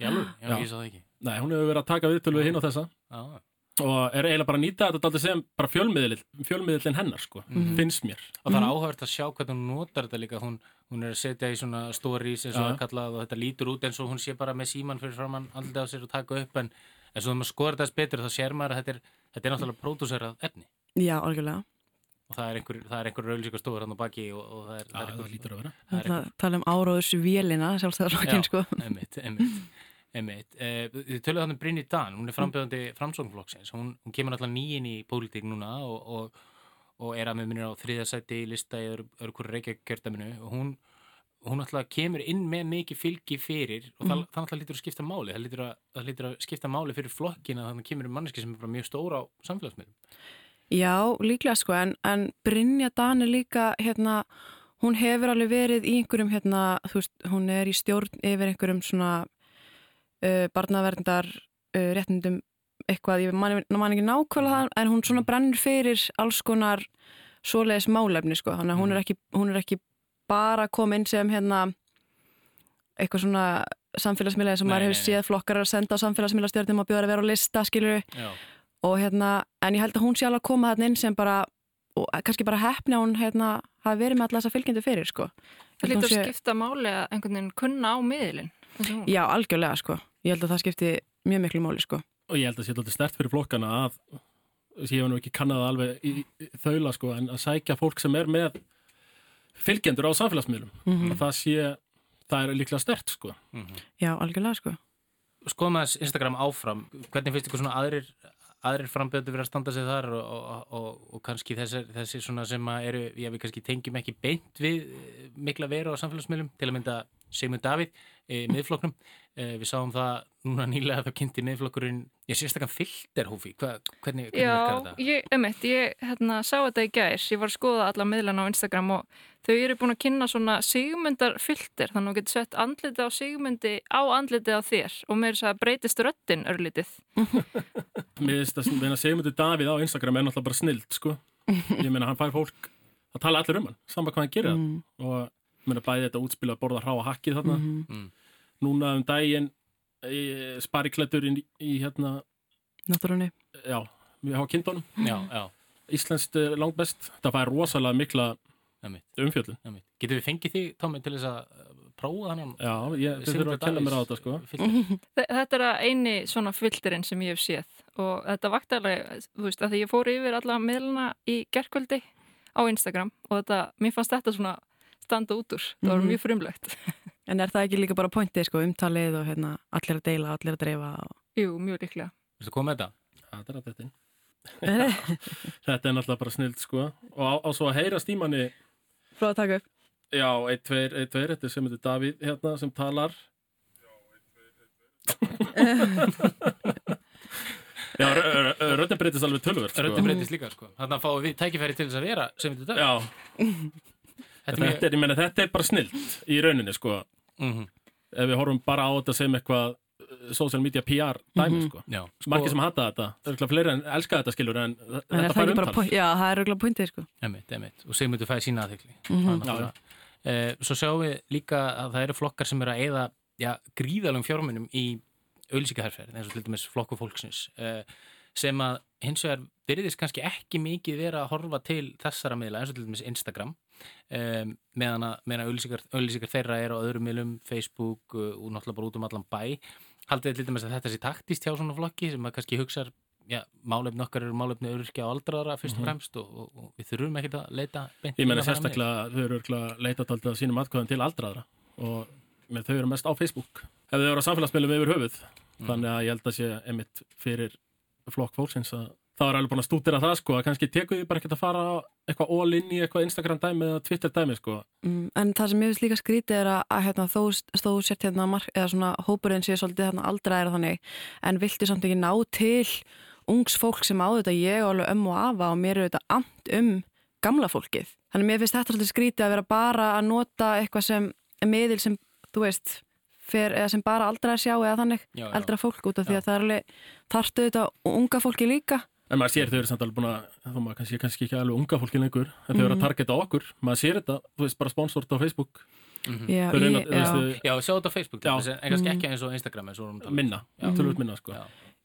Já, alveg? já, Já. ég svo það ekki. Nei, hún hefur verið að taka viðtal við hinn og þessa Já, og er eiginlega bara að nýta þetta sem bara fjölmiðlinn, fjölmiðlinn hennar sko, Mhm. finnst mér. Og það er Mhm. áhört að sjá hvernig hún notar þetta líka. Hún, hún er að setja í svona stories eins og það er kallað og þetta lítur út eins og hún sé bara með síman fyrir framann á sér og taka upp en eins og þegar maður skoður þetta betur þá sér maður að þetta er, þetta er náttúrulega pródúserað efni. Já, algjörlega. Og það er einhver, það er einhver rauðlíka stofur hann á baki og, og það er, Já, það er það lítur að vera. það er Það tala um áróðus vélina sjálfstæðarflokkin Já. sko einmitt, einmitt. Eh, Þið töluðu þannig Brynni Dan, hún er frambjöðandi framsóknflokksins, hún, hún kemur alltaf nýjinn í pólitík núna og, og, og er að með minnir á þriðasætti í lista í öðru, öðru hverju reykjakjördaminu og hún, hún alltaf kemur inn með mikið fylgi fyrir og mm. það alltaf lítur að skipta máli. Það lítur að, það lítur að skipta máli fyrir flokkina þannig að kemur um manneski sem er bara mjög stóra á samfélagsmiðlum. Já, líklega sko en, en Brynja Dan er líka hérna, hún hefur alveg verið í einhverjum hérna, þú veist, hún er í stjórn yfir einhverjum svona uh, barnaverndar uh, réttindum eitthvað, ég man, man ekki nákvæmlega það en hún svona brennir fyrir alls konar svoleiðis málefni sko, þannig að hún er ekki, hún er ekki bara komin sem hérna eitthvað svona samfélagsmiðlega sem nei, maður hefur séð flokkar að senda á samfélagsmiðlastjórnum og bjóða að vera á lista, skilur og hérna, en ég held að hún sé alveg að koma þarna inn sem bara, og kannski bara hefni að hún hérna hafi verið með alltaf þessa fylgjandi fyrir sko. Það lítur að skipta máli að einhvern veginn kunna á miðlin Já, algjörlega sko, ég held að það skipti mjög miklu máli sko. Og ég held að það sé alltaf stert fyrir flokkana að ég hef nú ekki kannad alveg í, í þaula sko, en að sækja fólk sem er með fylgjendur á samfélagsmiðlum mm -hmm. það sé, það er líklega stert sko. Mm -hmm. Já, algjörlega sko Skoðum að Instagram áfram hvernig finnst ykkur svona aðrir aðrir frambjöðu verið að standa sig þar og, og, og, og kannski þessi, þessi svona sem eru, já við kannski tengjum ekki beint við mikla veru á samfélagsmiðlum til að mynda Sigmund Davíð e, miðflokknum, e, við sáum það núna nýlega að það kynnti miðflokkurinn ég sérstaklega filterhúfi, Hva, hvernig, hvernig Já, ég, emitt, ég hérna, sá þetta í gæs, ég var að skoða alla miðlan á Instagram og þau eru búin að kynna svona Sigmundar filter, þannig að þú getur sett andliti á Sigmundi á andliti á þér og með þess að breytist röttin örlítið. Mér finnst að Sigmundi Davíð á Instagram er náttúrulega bara snild, sko. Ég meina, hann fær fólk að tala allir um hann, saman hvað hann gerir. Mm. og mér er bæðið þetta útspil að borða hráa hakkið þarna. Mm. -hmm. núna um daginn spariklættur í, í hérna Náttúrunni. Já, við hafa kynntónum Íslenskt langt best, það fær rosalega mikla umfjöldun Getur við fengið því, Tómi, til þess að uh, prófa þannig? Já, ég þurfa að kenna mér á þetta sko. Þetta er að eini svona fylltirinn sem ég hef séð. Og þetta vakt alveg, þú veist, að því ég fór yfir alla miðluna í gerkvöldi á Instagram. Og þetta, mér fannst þetta svona standa út úr, það var mhm. mjög frumlegt. En er það ekki líka bara pointið sko, umtalið og hérna, allir að deila, allir að dreifa og... Jú, mjög líklega. Þú veist að koma með þetta? Það er að þetta Þetta er náttúrulega bara snild sko. Og á, á svo að heyra stímanni Frá að taka upp. Já, 1, 2, 1, 2, þetta er sem þetta Davíð hérna sem talar. Já, röndin breytist alveg tölvöld sko. Röndin breytist líka sko. Þannig að fáum við tækifæri til þess að vera sem þetta Davíð. Já Þetta, þetta, er, meni, þetta er bara snilt í rauninni sko mm -hmm. ef við horfum bara á þetta sem eitthvað uh, social media PR dæmi mm -hmm. sko já, margir sem hata þetta, það er eitthvað fleiri en elska þetta skilur en, en þetta fær umtal Já, það er eitthvað pointið sko emitt, emitt. og segmyndu fæði sína aðeikli mm -hmm. eh, Svo sjáum við líka að það eru flokkar sem eru að eða já, gríðalum fjármunum í auðlísikaherferð eins og til dæmis flokku fólksins eh, sem að hins vegar veriðist kannski ekki mikið vera að horfa til þessara miðla eins og til dæmis Instagram um, meðan að auðlýsingar þeirra er á öðrum miðlum, Facebook uh, og náttúrulega bara út um allan bæ haldið þetta með að þetta sé taktist hjá svona flokki sem að kannski hugsa Já, málefni okkar eru málefni öryrkja á aldraðara fyrst og mhm. fremst og, og, og við þurfum ekki að leita Ég menna sérstaklega þau eru örgulega leita taldið að sínum atkvæðan til aldraðara og með þau eru mest á Facebook ef þau eru á samfélagsmiðlum yfir höfuð mm. þannig að ég held að sé emitt fyrir flokk fólksins að það var alveg búin að stútira það sko að kannski teku því bara ekkert að fara eitthvað all in í eitthvað Instagram dæmi eða Twitter dæmi sko mm, En það sem ég veist líka skrítið er að, að hérna, þó stóðu sért hérna eða svona hópurinn sé svolítið hérna aldrei er þannig en vilti samt ekki ná til ungs fólk sem á þetta ég og alveg um og afa og mér er þetta amt um gamla fólkið Þannig mér finnst þetta svolítið skrítið að vera bara að nota eitthvað sem miðil sem þú veist fer, eða sem bara aldrei að sjá eða þannig já, já. eldra fólk út af já. því að það er alveg þartu þetta unga fólki líka En maður sér þau eru samt alveg búin að, þá maður kannski, kannski ekki alveg unga fólki lengur, en þau eru að mhm. targeta okkur, maður sér þetta, þú veist, bara sponsort á Facebook. Mm -hmm. Já, ég, að, já. Veistu, já, sjá þetta á Facebook, já. en kannski ekki eins og Instagram eins og Minna, já, tölvöld minna, sko.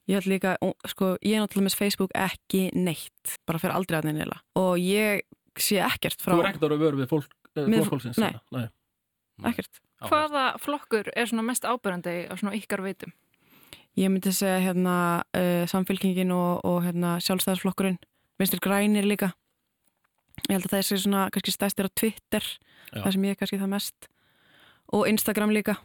Ég held líka, sko, ég er náttúrulega með Facebook ekki neitt, bara fyrir aldrei aðeins neila. Og ég sé ekkert frá... Þú er ekkert ára að vera við fólk, eh, fólksins? Nei, nei. ekkert. Hvaða flokkur er svona mest ábyrgandi á svona ykkar veitum? Ég myndi segja hérna uh, samfélkingin og, og hérna, sjálfstæðarsflokkurinn, vinstir grænir líka. Ég held að það er svona kannski stæstir á Twitter, já. það sem ég er kannski það mest. Og Instagram líka.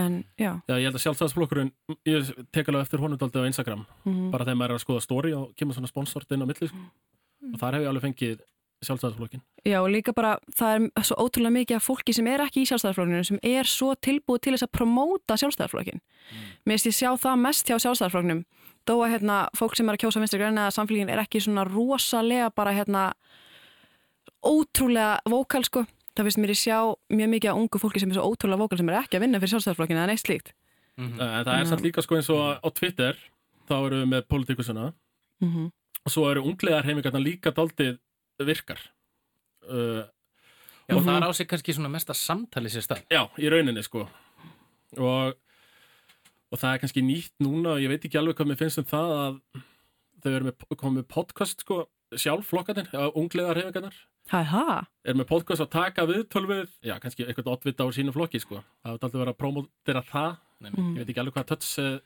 En já. Já, ég held að sjálfstæðarsflokkurinn, ég tek alveg eftir honundaldi á Instagram, mm -hmm. bara þegar maður er að skoða stóri og kemur svona sponsort inn á milli. Sko. Mm -hmm. Og þar hef ég alveg fengið sjálfstæðarflokkin. Já og líka bara það er svo ótrúlega mikið af fólki sem er ekki í sjálfstæðarflokkinu sem er svo tilbúið til þess að promóta sjálfstæðarflokkin. Mm. Mér finnst ég sjá það mest hjá sjálfstæðarflokknum þó að hérna, fólk sem er að kjósa vinstri græna eða samfélgin er ekki svona rosalega bara hérna ótrúlega vókal sko. Það finnst mér ég sjá mjög mikið af ungu fólki sem er svo ótrúlega vókal sem er ekki að vinna fyrir sjálfstæðarflokkinu eða neitt slíkt. Mm -hmm. Það er samt líka sko eins og á Twitter þá eru við með politíkusuna mm -hmm. og svo eru unglegar heimingarna líka daldið virkar. Uh, Já, og það er á sig kannski svona mesta samtali sér stað. Já, í rauninni sko. Og, og það er kannski nýtt núna og ég veit ekki alveg hvað mér finnst um það að þau eru með, komið podcast sko sjálfflokkarnir, unglegar heimingarnar Hæha? Er með podcast að taka viðtölvið já, kannski eitthvað oddvita á sínu flokki sko. Það er alltaf verið að promotera það. Nei, mm. ég veit ekki alveg hvað töts uh,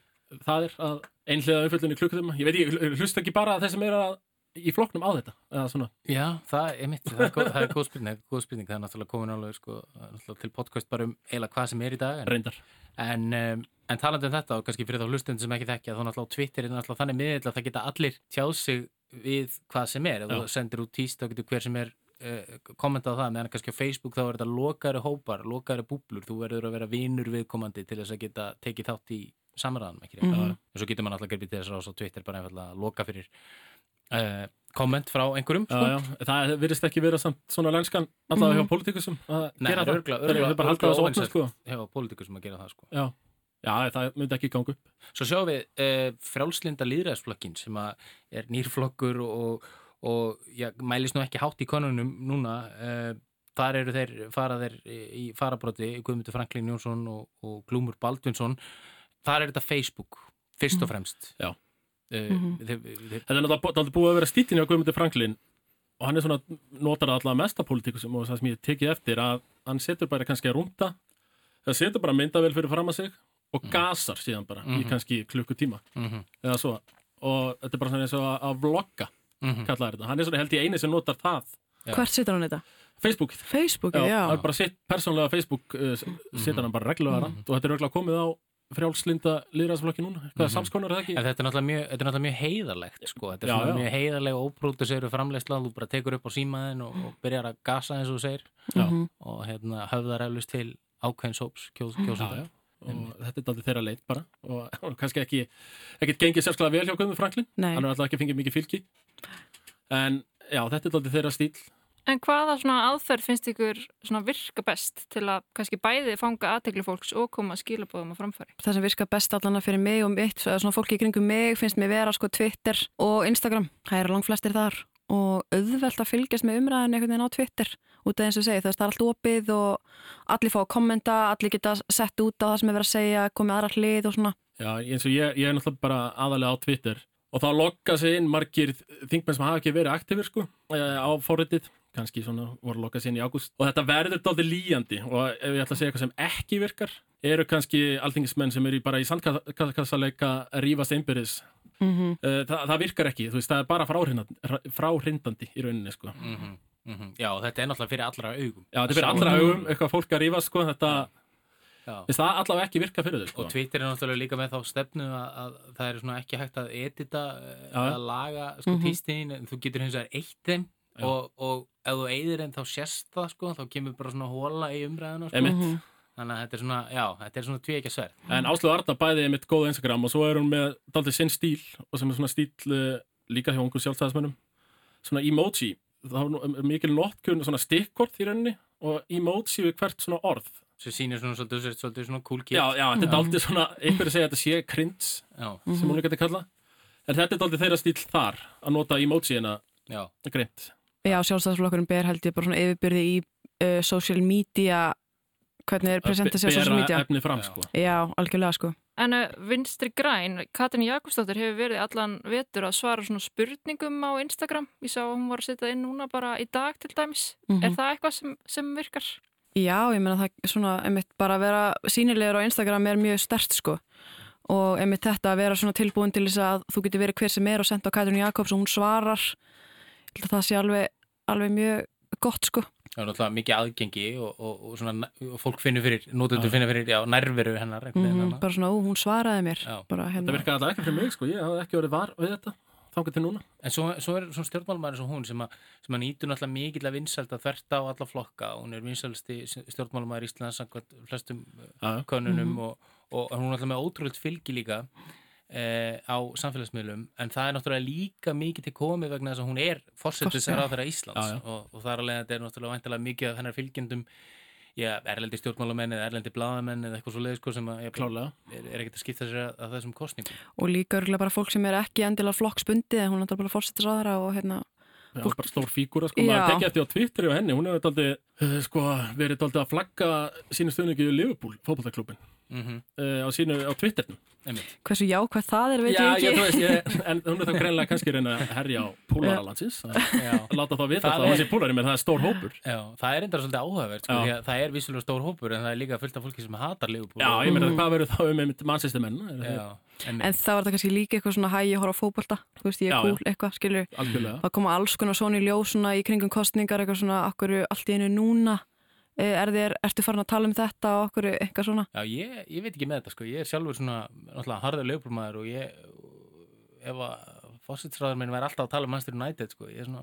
það er að einhlega umfjöldunni klukkutum ég veit ekki, hlust ekki bara að þeir sem er að í floknum á þetta eða svona? Já, það er mitt, það er góð, það er góð spurning góð spurning, það er náttúrulega komin alveg sko, til podcast bara um eila hvað sem er í dag en, Reyndar. En, um, en talandi um þetta og kannski fyrir þá hlustund sem ekki þekkja þá náttúrulega á Twitter er náttúrulega þannig miðill að það geta allir tjáð sig við hvað sem er. Ef þú sendir út tíst þá getur hver sem er uh, kommentað það, meðan kannski á Facebook þá er þetta lokari hópar, lokari búblur. Þú verður að vera vinur viðkomandi til þess að geta tekið þátt í samræðanum ekki mm -hmm. og svo getur maður alltaf gerðið þess að Twitter bara einfallega loka fyrir komment frá einhverjum sko. já, já. það virðist ekki vera svona lenskan allavega mm hjá pólitíkusum að Nei, gera það örgla, örgla, það er bara haldið það svo opnum sko. hjá pólitíkusum að gera það sko. já. já, það myndi ekki ganga upp Svo sjáum við uh, frjálslinda líðræðsflokkin sem er nýrflokkur og, og mælist nú ekki hátt í konunum núna uh, þar eru þeir, fara þeir í farabróti Guðmundur Franklín Jónsson og, og Glúmur Baldvinsson þar er þetta Facebook fyrst og mhm. fremst Já Mm -hmm. Þetta er náttúrulega búið að vera stítin á Guðmundur Franklin og hann er svona, notar alltaf mesta pólitíkusum og það sem ég tekið eftir að hann setur bara kannski að rúnda það setur bara myndavel fyrir fram að sig og mm -hmm. gasar síðan bara mm -hmm. í mhm. kannski klukkutíma -hmm. eða svo og þetta er bara svona eins og að vlogga mhm. kallaði þetta, hann er svona held í eini sem notar það Hvert setur hann þetta? Facebook Facebook, já, já. Er bara sitt persónlega Facebook uh, setur hann bara reglulega mhm. og þetta er reglulega komið á frjálslinda liðræðsflokki núna, hvað mm -hmm. samskonar er það ekki? En þetta er náttúrulega mjög, er náttúrulega mjög heiðarlegt sko, þetta er já, já. mjög heiðarleg og óprúduseiru framlegsla, þú bara tekur upp á símaðin og, og byrjar að gasa eins og þú segir. Mm -hmm. og hérna, höfðar eflust til ákveðinsóps kjósundar og þetta er aldrei þeirra leit bara. Og, og kannski ekki, ekkert gengið sérsklega vel hjá Guðmund Franklin, Nei. hann er alltaf ekki fengið mikið fylgi. En já, þetta er aldrei þeirra stíl En hvaða svona aðferð finnst ykkur svona virka best til að kannski bæði fanga aðtegli fólks og koma að skilabóðum að framfæri? Það sem virka best allan fyrir mig og mitt, svona fólki í kringum mig finnst mér vera sko Twitter og Instagram. Það eru langt flestir þar og auðvelt að fylgjast með umræðin einhvern veginn á Twitter út af eins og segi það er allt opið og allir fá að kommenta, allir geta sett út á það sem er verið að segja, komið aðra hlið og svona. Já, eins og ég, ég er náttúrulega bara aðalega á Twitter og þá lokka sig inn margir þingmenn sem hafa ekki verið aktífur sko eh, á fóriðið kannski svona voru lokað sín í ágúst og þetta verður doldið líjandi og ef ég ætla að segja eitthvað sem ekki virkar eru kannski alþingismenn sem eru bara í sandkassaleika rífast einbyrðis mm -hmm. Þa, það virkar ekki, þú veist, það er bara fráhrindandi í rauninni sko mm -hmm. Mm -hmm. Já, þetta er náttúrulega fyrir allra augum Já, þetta er fyrir allra augum, eitthvað fólk að rífast sko, þetta Þess, það allavega ekki virka fyrir þau sko. og Twitter er náttúrulega líka með þá stefnu að, að það er ekki hægt að edita að laga sko, mm -hmm. tístin en þú getur hins vegar eitt þeim og, og ef þú eigðir enn þá sérst það sko, þá kemur bara svona hóla í umræðinu sko. -hmm. þannig að þetta er svona, já, þetta er svona tví ekki að sver En Áslöðu Arna bæði mitt góð Instagram og svo er hún með daldið sinn stíl og sem er svona stíl uh, líka hjá einhver sjálfstæðismennum svona emoji, þá er mikil notkun svona stikkort í rauninni og emoji við hvert svona orð. Sem sýnir svona svolítið, svolítið svona cool kid. Já, já, þetta er aldrei svona, einhverju segja að þetta sé krins sem hún er gætið að kalla. En þetta er aldrei þeirra stíl þar að nota emoji-ina grind Já, sjálfstæðsflokkurinn ber held ég bara svona yfirbyrði í uh, social media. Hvernig er presentað sér social media. Bera efnið fram sko. Já, algjörlega sko. En uh, Vinstri Græn, Katrin Jakobsdóttir hefur verið allan vetur að svara svona spurningum á Instagram. Ég sá að hún var að setja inn núna bara í dag til dæmis. Mm -hmm. Er það eitthvað sem, sem virkar? Já, ég meina það svona einmitt bara að vera sínilegur á Instagram er mjög stert sko. Og einmitt þetta að vera svona tilbúin til þess að þú getur verið hver sem er og senda á Katrin Jakobs og hún svarar. Það sé alveg, alveg mjög gott sko. Það er náttúrulega mikið aðgengi og, og, og, svona, og fólk finnur fyrir, nótundur finnur fyrir já, nærveru hennar. Mm, bara svona, ó, hún svaraði mér. Bara, hérna. Það virkaði alltaf ekki fyrir mig sko, ég hafði ekki verið var við þetta. þangar til núna. En svo, svo er svona stjórnmálmaður eins og hún sem að, sem að nýtur náttúrulega mikill að vinsælda þvert á alla flokka. Hún er vinsælsti stjórnmálmaður í Íslands samkvæmt flestum Já. konunum Mhm. og, og hún er náttúrulega með ótrúlega fylgi líka eh, á samfélagsmiðlum en það er náttúrulega líka mikið til komið vegna þess að hún er fórsetis Já. að ráðara Íslands Já, já. Og, og þar alveg þetta er náttúrulega væntalega mikið af hennar fylgjendum já, erlendi stjórnmálamenn eða erlendi blaðamenn eða eitthvað svo leiðis sko, sem að, er, er ekkert að skipta sér að, að þessum kostningum. og líka örgulega bara fólk sem er ekki endilega flokksbundið en hún er náttúrulega bara fórsettisraðara og hérna Já, Fólk- bara stór fígúra, sko, maður tekið eftir á Twitteri og henni, hún hefur uh, sko, verið að flagga sínu stöðningi í Liverpool, fótballtaklubin, Mm uh, á sínu, á Twitternum. hversu jákvæð það er veit Já, ég ekki þú veist, ég, en hún er þá greinlega kannski reyna að herja á pólaralandsins, að Já. láta þá vita Það það er- að þessi pólari með það er stór hópur. Já, það er enda svolítið áhugavert sko, Já. það er vissulega stór hópur en það er líka fullt af fólki sem hatar Liverpool Já, ég meina, hvað verður þá um einmitt mannsæstu menn? Já, en, það var það kannski líka eitthvað svona hæ ég horf á fótbolta þú veist ég Já, er cool eitthvað skilur Algjörlega. það koma alls konar svona í ljós svona í kringum kostningar eitthvað svona Eh, er þér, ertu farin að tala um þetta og okkur eitthvað svona? Já ég, ég veit ekki með þetta sko. ég er sjálfur svona náttúrulega harður Liverpool-maður og ég ef að fósitsræður minn væri alltaf að tala um Manchester United sko. ég er svona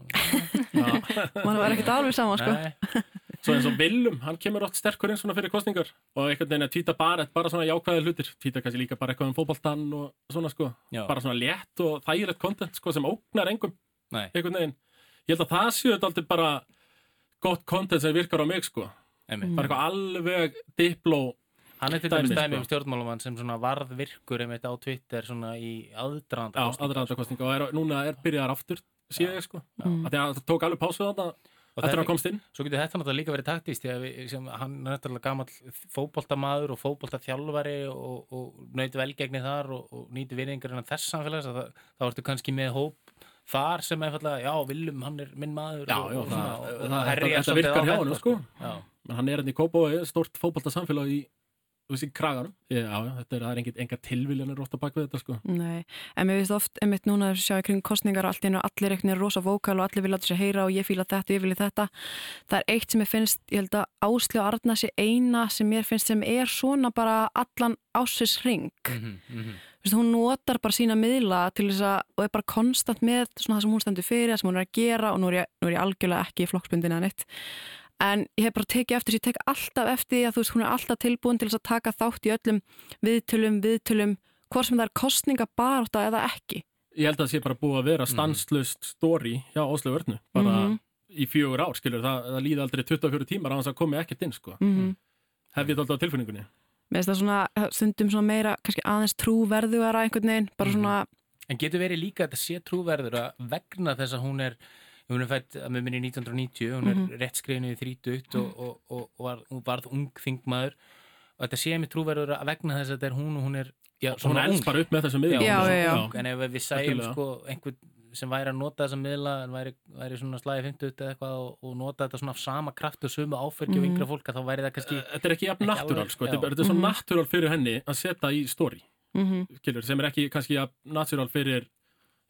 mann var ekkert alveg saman sko. Nei, Svo eins og Willum, hann kemur oft sterkur inn svona fyrir kostningar og einhvern veginn að tvíta bara, bara svona jákvæði hlutir, tvíta kannski líka bara eitthvað um fótboltan og svona sko, já, bara svona létt og þægilegt content sko sem ógnar engum. Nei, einhvern veginn. Ég held að það séu þetta aldrei bara gott content sem virkar á mig sko, einmitt. bara eitthvað alveg dipló, hann er til dæmis Dæmi, dæmi sko. um stjórnmálumann sem svona varð virkur einmitt á Twitter svona í aðdraðanda já, kosninga, aðranda kostninga og er, núna er byrjaðar aftur, sé ég sko, Mm. það tók alveg pásu þarna Og eftir að þetta- hann komst inn. Svo getur þetta náttúrulega líka verið taktist því að við, sem, hann er náttúrulega gamall fótboltamaður og fótboltaþjálfari og, og nöyti velgegni þar og, og nýti virðingar innan þess samfélags að það, þá ertu kannski með hóp þar sem er fallega, já, Willum, hann er minn maður Já, og, já, og, það- það- þetta svolítið virkar hjá þetta, honum, sko. Já, Men hann er hérna í Kópavogi, stort fótboltasamfélag í, þú veist, í kraganum. Já, þetta er, er engin, enga tilviljanir rótt á bak við þetta sko. Nei, en mér finnst oft einmitt núna að sjá í kring kostningar og allt einu allir eitthvað rosa vókal og allir vil láta sér heyra og ég fíla þetta og ég fíla þetta það er eitt sem ég finnst, ég held að Ásli og Arna sé eina sem mér finnst sem er svona bara allan ásins hring mhm, mhm. Vist, hún notar bara sína miðla til þess að og er bara konstant með svona það sem hún stendur fyrir það sem hún er að gera og nú er ég, nú er ég algjörlega ekki í flokksbundin eða neitt en ég hef bara tekið eftir, ég tek alltaf eftir því að þú veist, hún er alltaf tilbúin til að taka þátt í öllum viðtölum, viðtölum hvort sem það er kostninga baróta eða ekki Ég held að það sé bara búið að vera stanslust story hjá Óslu Vörnu, bara Mhm. í fjögur ár, skilur, það, það líði aldrei 24 tímar á þess að komi ekkert inn, sko. mm -hmm. Hef ég þetta alltaf á tilfinningunni. Mér finnst það svona, stundum svona meira kannski aðeins trúverðuara einhvern veginn bara Mhm. svona, En getur verið líka að þetta sé trúverður að vegna þess að hún er hún er fætt að með minni 1990 hún er Mhm. rétt skrifinu í 30 og, og, og, og var, hún varð ung þingmaður og þetta sé mér trúverður að vegna þess að þetta er hún og hún er já, Hún svona elst bara upp með þessum miðlum. Já, og- já, en ef við Algjörlega. sko einhvern sem væri að nota þessa miðla en væri, væri svona slæði 50 eða eitthvað og, og nota þetta svona af sama kraft og sömu áfergi og Mhm. yngra fólk að þá væri það kannski Þetta er ekki jafn natúral, sko. Þetta er, þetta er svo Mhm. natúral fyrir henni að setja í story, mm skilur, sem er ekki kannski jafn natúral fyrir,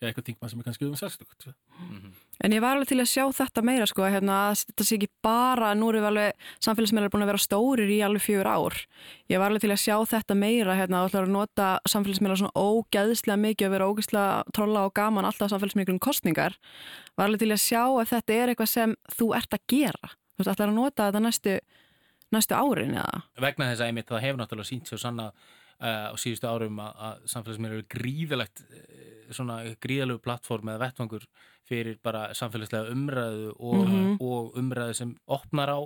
já, eitthvað þingmann sem er kannski um 60. En ég var alveg til að sjá þetta meira sko, hérna, að þetta sé ekki bara, nú erum við alveg, samfélagsmiðlar búin að vera stórir í alveg fjögur ár. Ég var alveg til að sjá þetta meira, hérna, að að nota samfélagsmiðlar svona ógæðslega mikið og vera ógæðslega trolla og gaman alltaf samfélagsmiðlum kostningar. Var alveg til að sjá ef þetta er eitthvað sem þú ert að gera. Þú veist, ætlar að nota þetta næstu, næstu árin eða? vegna þess að einmitt það hefur náttúrulega sínt sér sanna uh, á síðustu árum að, að samfélagsmiðlar eru gríðalegt uh, svona gríðalegu plattform eða vettvangur fyrir bara samfélagslega umræðu og, Mhm. og umræðu sem opnar á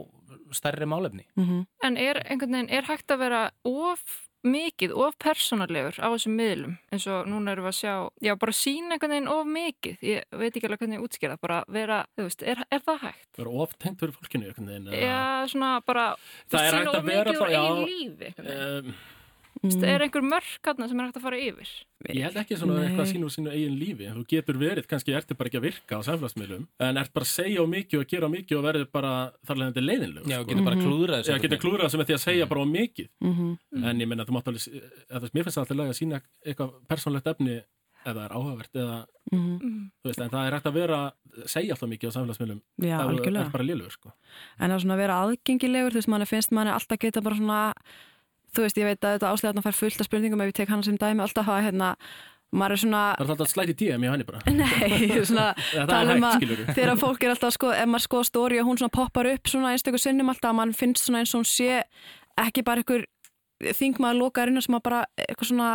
stærri málefni Mm En er einhvern veginn, er hægt að vera of mikið, of persónalegur á þessum miðlum, eins og núna erum við að sjá, já, bara sína einhvern veginn of mikið, ég veit ekki alveg hvernig ég útskýra, bara vera, þú veist, er, er það hægt? Það er oftengt fyrir fólkinu, einhvern veginn. eða- Já, svona bara, Það er hægt of að vera úr já, lífi, einhvern veginn. Um, Þú veist, Er einhver mörk hann sem er hægt að fara yfir? Ég held ekki svona Nei. eitthvað sín úr sínu eigin lífi þú getur verið, kannski ertu bara ekki að virka á samfélagsmiðlum, en ert bara að segja á mikið og gera á mikið og verður bara þarlegandi leiðinlegu Já, sko. getur bara Mhm. klúðrað þessu Já, getur klúrað sem er því að segja bara á mikið -hmm. en ég menna þú mátt alveg eða, veist, mér finnst það alltaf lega að sína eitthvað persónlegt efni ef það er áhugavert eða, Mm Mm. þú veist, en það er hægt að vera segja alltaf mikið á samfélagsmiðlum algjörlega. ert bara lélugur sko. en að svona vera aðgengilegur þú veist, manni finnst manni alltaf geta bara svona þú veist, ég veit að þetta áslega fær fullt af spurningum ef ég tek hann sem dæmi alltaf að hérna maður er svona Það er alltaf slæti DM í henni bara. Nei, svona Það tala um að þegar fólk er alltaf sko, ef maður skoða stóri og hún svona poppar upp svona einstaklega sinnum alltaf að mann finnst svona eins og hún sé ekki bara einhver þingmaður lokaður inn sem að bara eitthvað svona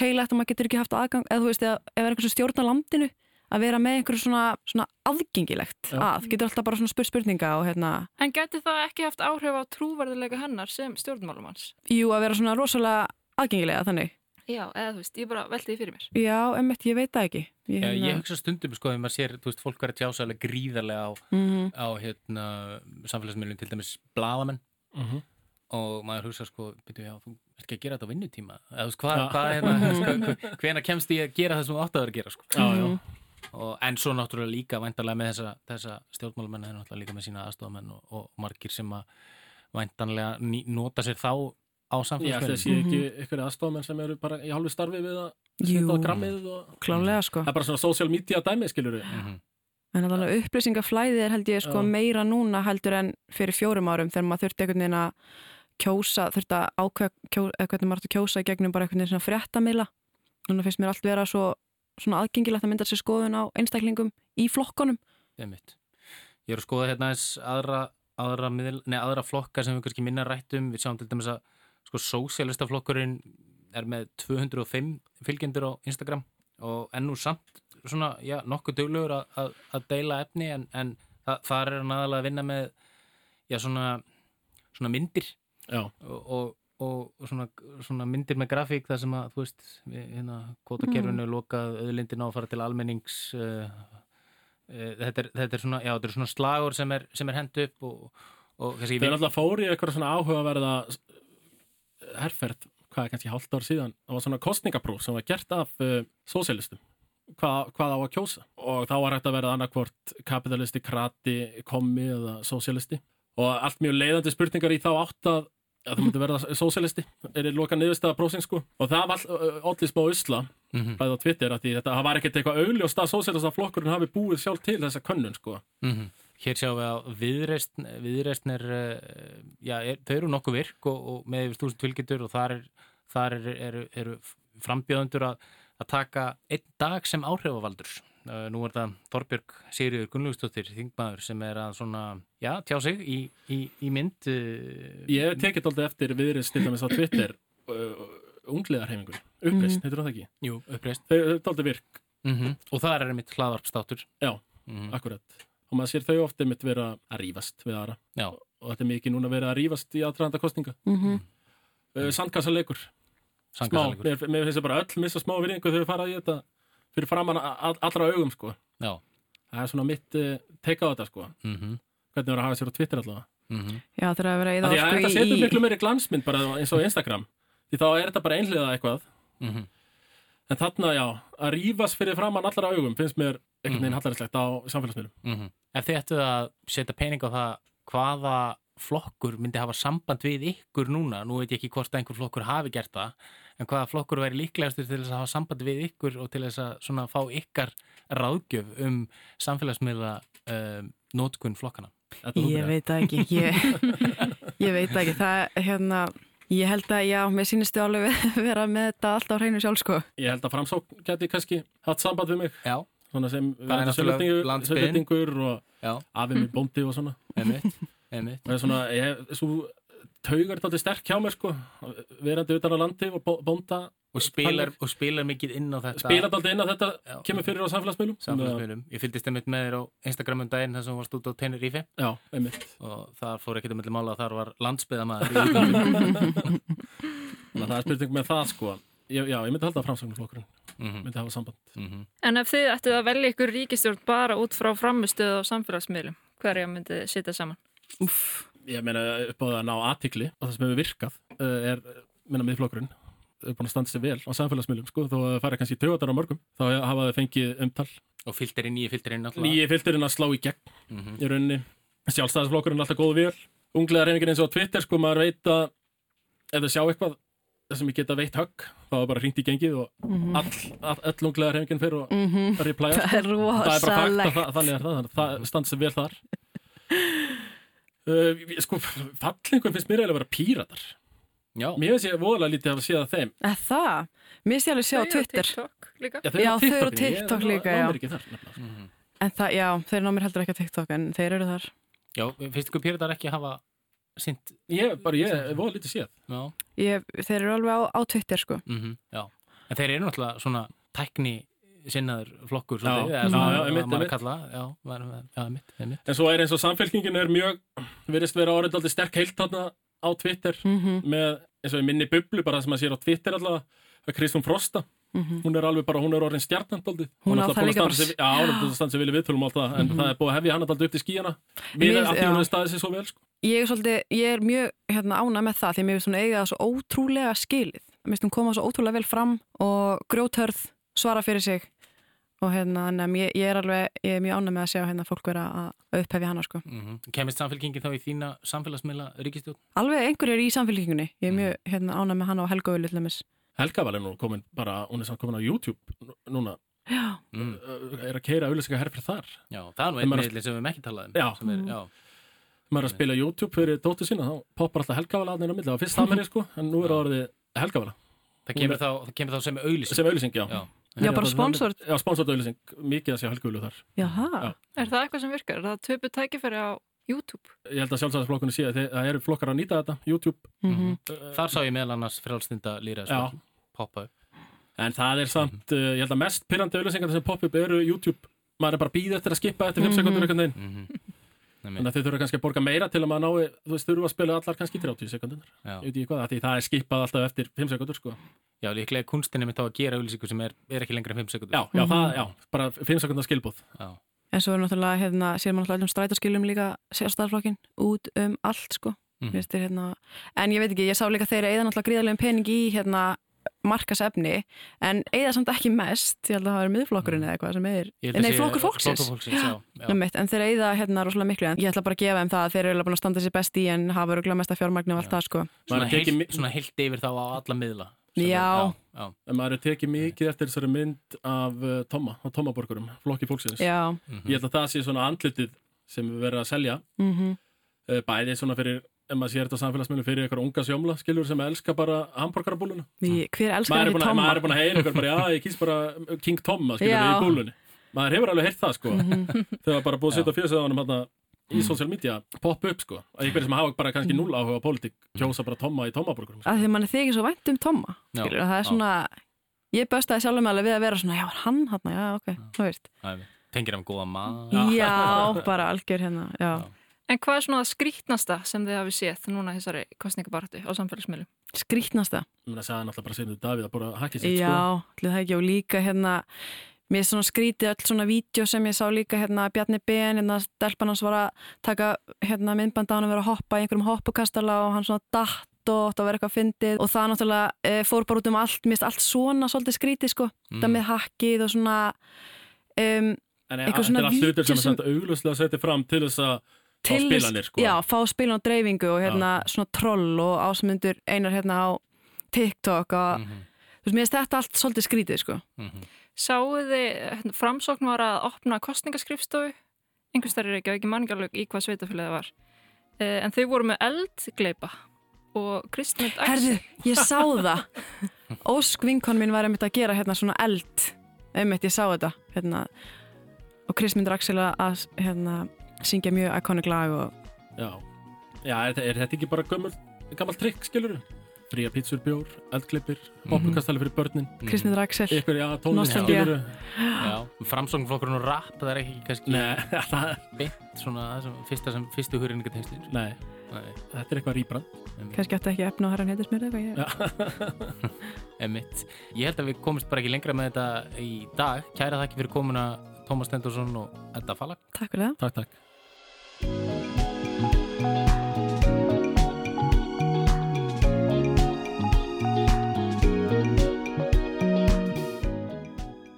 heilagt og maður getur ekki haft aðgang eða þú veist, eða, ef er eitthvað sem stjórnar landinu að vera með einhverju svona, svona aðgengilegt Já. að, getur alltaf bara svona spurt spurninga og hérna, En gæti það ekki haft áhrif á trúverðilega hennar sem stjórnmálumanns? jú, að vera svona rosalega aðgengilega þannig. Já, eða þú veist, ég bara velti því fyrir mér. Já, emmitt, ég veit það ekki. Ég, Já, hérna- ég hugsa stundum sko þegar maður sér, þú veist, fólk verður tjásalega gríðarlega á, Mhm. á hérna, samfélagsmiðlum til dæmis blaðamenn Mhm. og maður hugsa sko, byrju, já, þú ert ekki að gera þetta á vinnutíma eða þú veist, hvað, Já. hvað hérna hvena kemst ég að gera það sem þú átt að vera að gera sko. Já, já og, en svo náttúrulega líka væntanlega með þessa, þessa stjórnmálamenn er náttúrulega líka með sína aðstofamenn og, og margir sem að væntanlega ný, nota sér þá á Ég ætla að samfélagsmiðlum sé ekki ykkur aðstofamenn sem eru bara í hálfu starfi við að setja á grammið og klálega sko. það er bara svona social media dæmi, skilur við Mhm. En alveg upplýsingaflæðið er held ég sko Já. meira núna heldur en fyrir fjórum árum þegar maður þurfti einhvern veginn að kjósa, þurfti að ákveða hvernig maður átti að kjósa í gegnum bara einhvern veginn svona fréttamila. Núna finnst mér allt vera svo svona aðgengilegt að mynda sér skoðun á einstaklingum í flokkonum. Einmitt. Ég er að skoða hérna eins aðra, aðra, miðl, nei, aðra flokkar sem við kannski minna rættum. Við sjáum til dæmis að sko, sósialistaflokkurinn er með 205 fylgjendur á Instagram og ennú samt svona, já, nokkuð duglegur að, að, að deila efni en, en það, þar er hann aðalega að vinna með já, svona, svona myndir Já, og, og, og svona, svona myndir með grafík þar sem að, þú veist, hérna, kvotakerfinu mm. lokað, auðlindin á að fara til almennings uh, uh, þetta, er, þetta er svona, já, þetta er svona slagur sem er, sem er hend upp og, og kannski, þeir alltaf fóri eitthvað svona áhugaverða herferð, hvað er kannski hálft ár síðan. Það var svona kostningapróf sem var gert af uh, sósialistum hvað, hvað á að kjósa? Og þá var hægt að verða annarkvort kapitalisti, krati, komi eða sósialisti og allt mjög leiðandi spurningar í þá átt að að það myndi verða sósialisti er loka niðurstaða prófsins sko og það var allir smá usla mm bæði á Twitter að því þetta það var ekkert eitthvað augljóst að sósialista flokkurinn hafi búið sjálf til þessa könnun sko -hmm. Hér sjáum við að viðreistn, viðreistn er, já, er, þau eru nokkuð virk og, og með yfir þúsund fylgjendur og þar er, þar er, eru frambjöðundur að, að taka einn dag sem áhrifavaldur. Uh, nú er það Þorbjörg Sigriður Gunnlaugstóttir, þingmaður sem er að svona, já, tjá sig í, í, í mynd. Uh, Ég hef tekið alltaf eftir viðrið til dæmis á Twitter uh, ungliðarhefingur, uppreist, heitir það ekki Jú, uppreist. þau er alltaf virk, Mm Og það er mitt hlaðvarpstáttur. Já. Mm akkurat og maður sér þau ofta mitt vera að rífast við aðra Já. og þetta er mikið núna verið að rífast í aðdraðanda kostninga Mm -hmm. uh, Sandkassalegur, smá, Sangkasalegur. mér, mér finnst það bara öll missa smá virðingu þegar við fara í þetta fyrir framann all, allra augum sko Já. það er svona mitt uh, teika á þetta sko Mm -hmm. hvernig það er að hafa sér á Twitter allavega Mm Já, það er að vera í Af því að það sko setur í... miklu meiri glansmynd bara eins og á Instagram því þá er þetta bara einhliða eitthvað -hmm. en þarna já, að rífast fyrir framann allra augum finnst mér einhvern veginn Mhm. hallarinslegt á samfélagsmiðlum Mm Ef þið ættu að setja pening á það hvaða flokkur myndi hafa samband við ykkur núna, nú veit ég ekki hvort einhver flokkur hafi gert það, en hvaða flokkur væri líklegastur til þess að hafa samband við ykkur og til þess að svona fá ykkar ráðgjöf um samfélagsmiðla um, nótkun flokkana. Ég veit ekki, ég, ég veit ekki, það, hérna, ég held að, já, mér sýnistu alveg vera með þetta alltaf á hreinu sjálf, sko. Ég held að framsókn geti kannski hatt samband við mig. Já, svona sem landsbyggðin. sölutningur og afið mér bóndi og svona það er svona, ég, svo taugar þetta sterk hjá mér sko verandi utan á landi og bónda Og spilar, og spilar mikið inn á þetta spila þetta inn að þetta Já. kemur fyrir á samfélagsmiðlum samfélagsmiðlum. Ég fylgdist einmitt með þér á Instagram um daginn þar sem þú varst út á Tenerife Já, einmitt og þar fór ekkert um milli mála að þar var útlöndum. Þannig að það er spurning með það sko ég, Já, ég myndi halda að framsóknarflokkurinn Mhm, myndi hafa samband mhm. En ef þið ættið að velja ykkur ríkistjórn bara út frá framistöðu á samfélagsmiðlum, hverja myndið þið sitja saman? Úff, Ég meina upp á það að ná aðtikli og það sem hefur virkað uh, er, minna miðflokkurinn. Er búin að standa sig vel á samfélagsmiðlum sko, þó að það fara kannski töðar á mörgum þá hafa þau fengið umtal. Og filterinn, nýju filterinn nýji filterinn að slá í gegn Mhm. í rauninni. Sjálfstæðisflokkurinn er alltaf góð vél. Unglega reyningin eins og á Twitter sko maður veit að ef þau sjá eitthvað það sem ég geta veitt högg þá er bara hringt í gengið og all, all, all unglega reyningin fyrir og mhm, replæja það er það er bara fakt að það, þannig er það þannig að það standi sig vel þar uh, sko fallingum finnst mér eiginlega að vera píratar. Já, Mér finnst ég voðalega lítið að séð að þeim. Eða það? Mér sé alveg sjá á Þau eru Twitter. TikTok líka. Já, á þau eru á TikTok, ég líka, nefnilega. Mhm. En það, já, þeir ná mér heldur ekki á TikTok en þeir eru þar. Já finnst ykkur Píratar ekki hafa sint Ég, bara, ég er voðalega lítið séð. Já, ég, Þeir eru alveg á, á Twitter sko. Mhm, já. En þeir eru náttúrulega svona tækni sinnaður flokkur Já, svolítið, já, eða svona já, einmitt, maður einmitt. kalla Já, já, einmitt, einmitt En svo er eins og samfélkingin er mjög virðist vera orðið aldrei sterk heilt þarna á Twitter mm með eins og í minni bublu bara sem að sér á Twitter að Kristún Frosta hún er alveg bara, hún er orðin stjarnandaldið Mhm. Hún á það líka bara- Já, hún er búin að standa sig vilja viðtölum og allt það en Mhm. það er búið að hefja hann alltaf upp til skíjana Mér- við að já. hún hefur staðið sér svo vel sko. Ég er svolítið, ég er mjög hérna, ánað með það því að mér finnst hún eiga það svo ótrúlega skilið Mér finnst hún koma svo ótrúlega vel fram og grjóthörð svara fyrir sig og hérna, nefn, ég, ég er alveg ég er mjög ánað með að sjá hérna fólk vera að upphefja hana sko. mm Kemist samfélkingin þá í þína samfélagsmiðla ríkistjórn? Alveg einhverjir í samfélkingunni ég er mjög hérna, ánað með hana og Helga til dæmis. Helga var nú komin bara, hún er samt komin á YouTube nú- núna, Já, Mm. er að keira auðlýsingar herfrið þar. Já, það er nú einn meðlinn sem við hefum ekki talað um Já. sem er, já, maður er að spila YouTube fyrir dóttu sína þá poppar alltaf Helgavala aðeins á milli, það var fyrst það með sko en nú er það orðið Helgavala það kemur þá, það kemur þá sem auðlýsing sem auðlýsing, já. Já, Já, bara sponsored. Já, sponsored auðlýsing, mikið að sé Helgavölu þar Jaha, Já. Er það eitthvað sem virkar? Er það töpu tækifæri á YouTube? Ég held að sjálfsæðisflokkunni sé að það eru flokkar að nýta þetta, YouTube Mhm. uh, Þar sá ég meðal annars frjálstinda lýraðsflokkin poppa upp En það er samt, uh, ég held að mest pyrrandi auðlýsingar sem popp upp eru YouTube maður er bara að býða eftir að skippa eftir 5 Mhm. sekundur einhvern veginn mm Þannig að þið þurfa kannski að borga meira til að maður nái þú veist, þurfa að spila allar kannski 30 sekundur Já, Ég veit ekki hvað, af því það er skipað alltaf eftir 5 sekundur sko. Já líklega er kunstinni mitt á að gera auðlýsingu sem er, er ekki lengra en 5 sekundur Já, já, Mhm. það, já, bara 5 sekundar skilbúð já. en svo er náttúrulega hérna, sér maður náttúrulega um strætóskilum líka sjálfstæðarflokkin út um allt sko. Mhm. Finnst þér, hérna, en ég veit ekki, ég sá líka þeir eða náttúrulega gríðarlegum pening í hérna markasefni, en eða samt ekki mest, ég held að það er miðflokkurinn eða eitthvað sem er, nei, flokkur fólksins. Flokkur fólksins, já, já. Mitt, en þeir eða hérna rosalega miklu en ég ætla bara að gefa þeim það að þeir eru búin að standa sér best í en hafa örgulega mesta fjármagni og allt það sko. Svona, tekið heilt, svona heilt yfir þá á alla miðla. Já. er- já, En maður er tekið mikið eftir þessari mynd af uh, Tomma, á Tommaborgurum, flokki fólksins. Já, mhm. Ég held að það sé svona andlitið sem við verðum að selja. Mhm, uh, bæði svona fyrir, ef maður sér þetta á samfélagsmiðlum fyrir eitthvað unga sjómla, skilur sem elska bara hambúrgarabúluna hver elskar ekki Tomma? maður er búin að heyra eitthvað bara, já, ég kýst bara King Tomma, skilur Já. Mhm. við í búlunni. Maður hefur alveg heyrt það, sko. Þegar bara búið að setja hann hérna, í social media, poppa upp, sko. Að einhverjir sem hafa bara kannski null áhuga á pólitík kjósa bara Tomma í Tommaborgurum að því mann er þykir svo vænt um Tomma Já, skilur, það er já. svona ég böstaði sjálfum með alveg við að vera svona já, hann hann, já, ok, tengir hann góða maður já, bara algjör hérna já. Já. En hvað er svona það skrítnasta sem þið hafi séð núna þessari kostningabartu á samfélagsmiðlum? skrítnasta ég meina að segja náttúrulega bara Sigmundur Davíð að bara hakki sitt, já, sko allir það ekki og líka hérna mér er svona skrítið öll svona vídeo sem ég sá líka hérna Bjarni Ben, hérna stelpan hans var að taka hérna myndband á hann að vera að hoppa í einhverjum hoppukastala og hann svona datt og að vera eitthvað fyndið og það náttúrulega e, fór bara út um allt, mér finnst allt svona svolítið skrítið sko, Mm. það með hakkið og svona um, en Eitthvað þetta svona er allt hlutir sem er sem- samt auglustlega setið fram til þess að fá til þess- spilanir, sko. Já, fá spilan á dreifingu og hérna svona troll og ásmundur einar hérna á TikTok og Mhm, þú veist, mér finnst þetta allt svolítið skrítið sko. mhm. Sáu þið, hérna, framsókn var að opna kostningaskrifstofu einhvers þar er ekki, og ekki manningalög í hvað sveitafélagið var. Eh, en þau voru með eldgleipa og Kristmund Herðu, ég sá það. Ósk vinkon mín var einmitt að gera hérna svona eld. Einmitt, ég sá þetta hérna. og Kristmyndur Axel að hérna, syngja mjög iconic lag og Já, já er, er þetta ekki bara gammal trikk, skilur Fría pítsur, bjór, eldklippir, hoppukastali fyrir börnin. Tónlist, Nostalgía. skilur Já, framsóknflokkurinn og rap það er ekki kannski Nei, það, beint svona það sem, fyrsta sem fyrstu hugreiningatengslir nei, Nei, þetta er eitthvað rýbrand. Kannski ætti ekki efna á herran heitis mér eitthvað ég... emitt Ég held að við komumst bara ekki lengra með þetta í dag. Kæra þakki fyrir komuna Tómas Stendursson og Edda Falak. Takk fyrir það. Takk, takk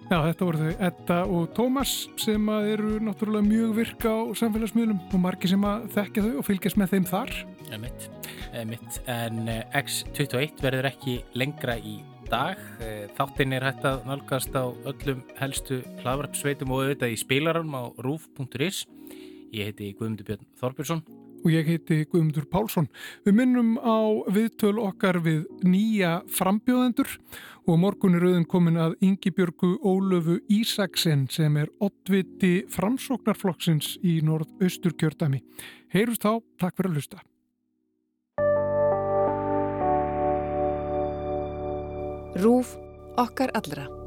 Já, þetta voru þau Edda og Tómas sem eru náttúrulega mjög virka á samfélagsmiðlum og margir sem að þekkja þau og fylgjast með þeim þar. Emitt, emitt En eh, X21 verður ekki lengra í dag. Eh, Þáttinn er hægt að nálgast á öllum helstu hlaðvarpsveitum og auðvitað í spilaranum á roof.is Ég heiti Guðmundur Björn Þorbjörnsson og ég heiti Guðmundur Pálsson. Við minnum á viðtöl okkar við nýja frambjóðendur og morgun er auðin komin að Yngibjörgu Ólöfu Ísaksen sem er ottviti framsóknarflokksins í norð-austurkjördami. Heyrust þá, takk fyrir að lusta. Rúf okkar allra.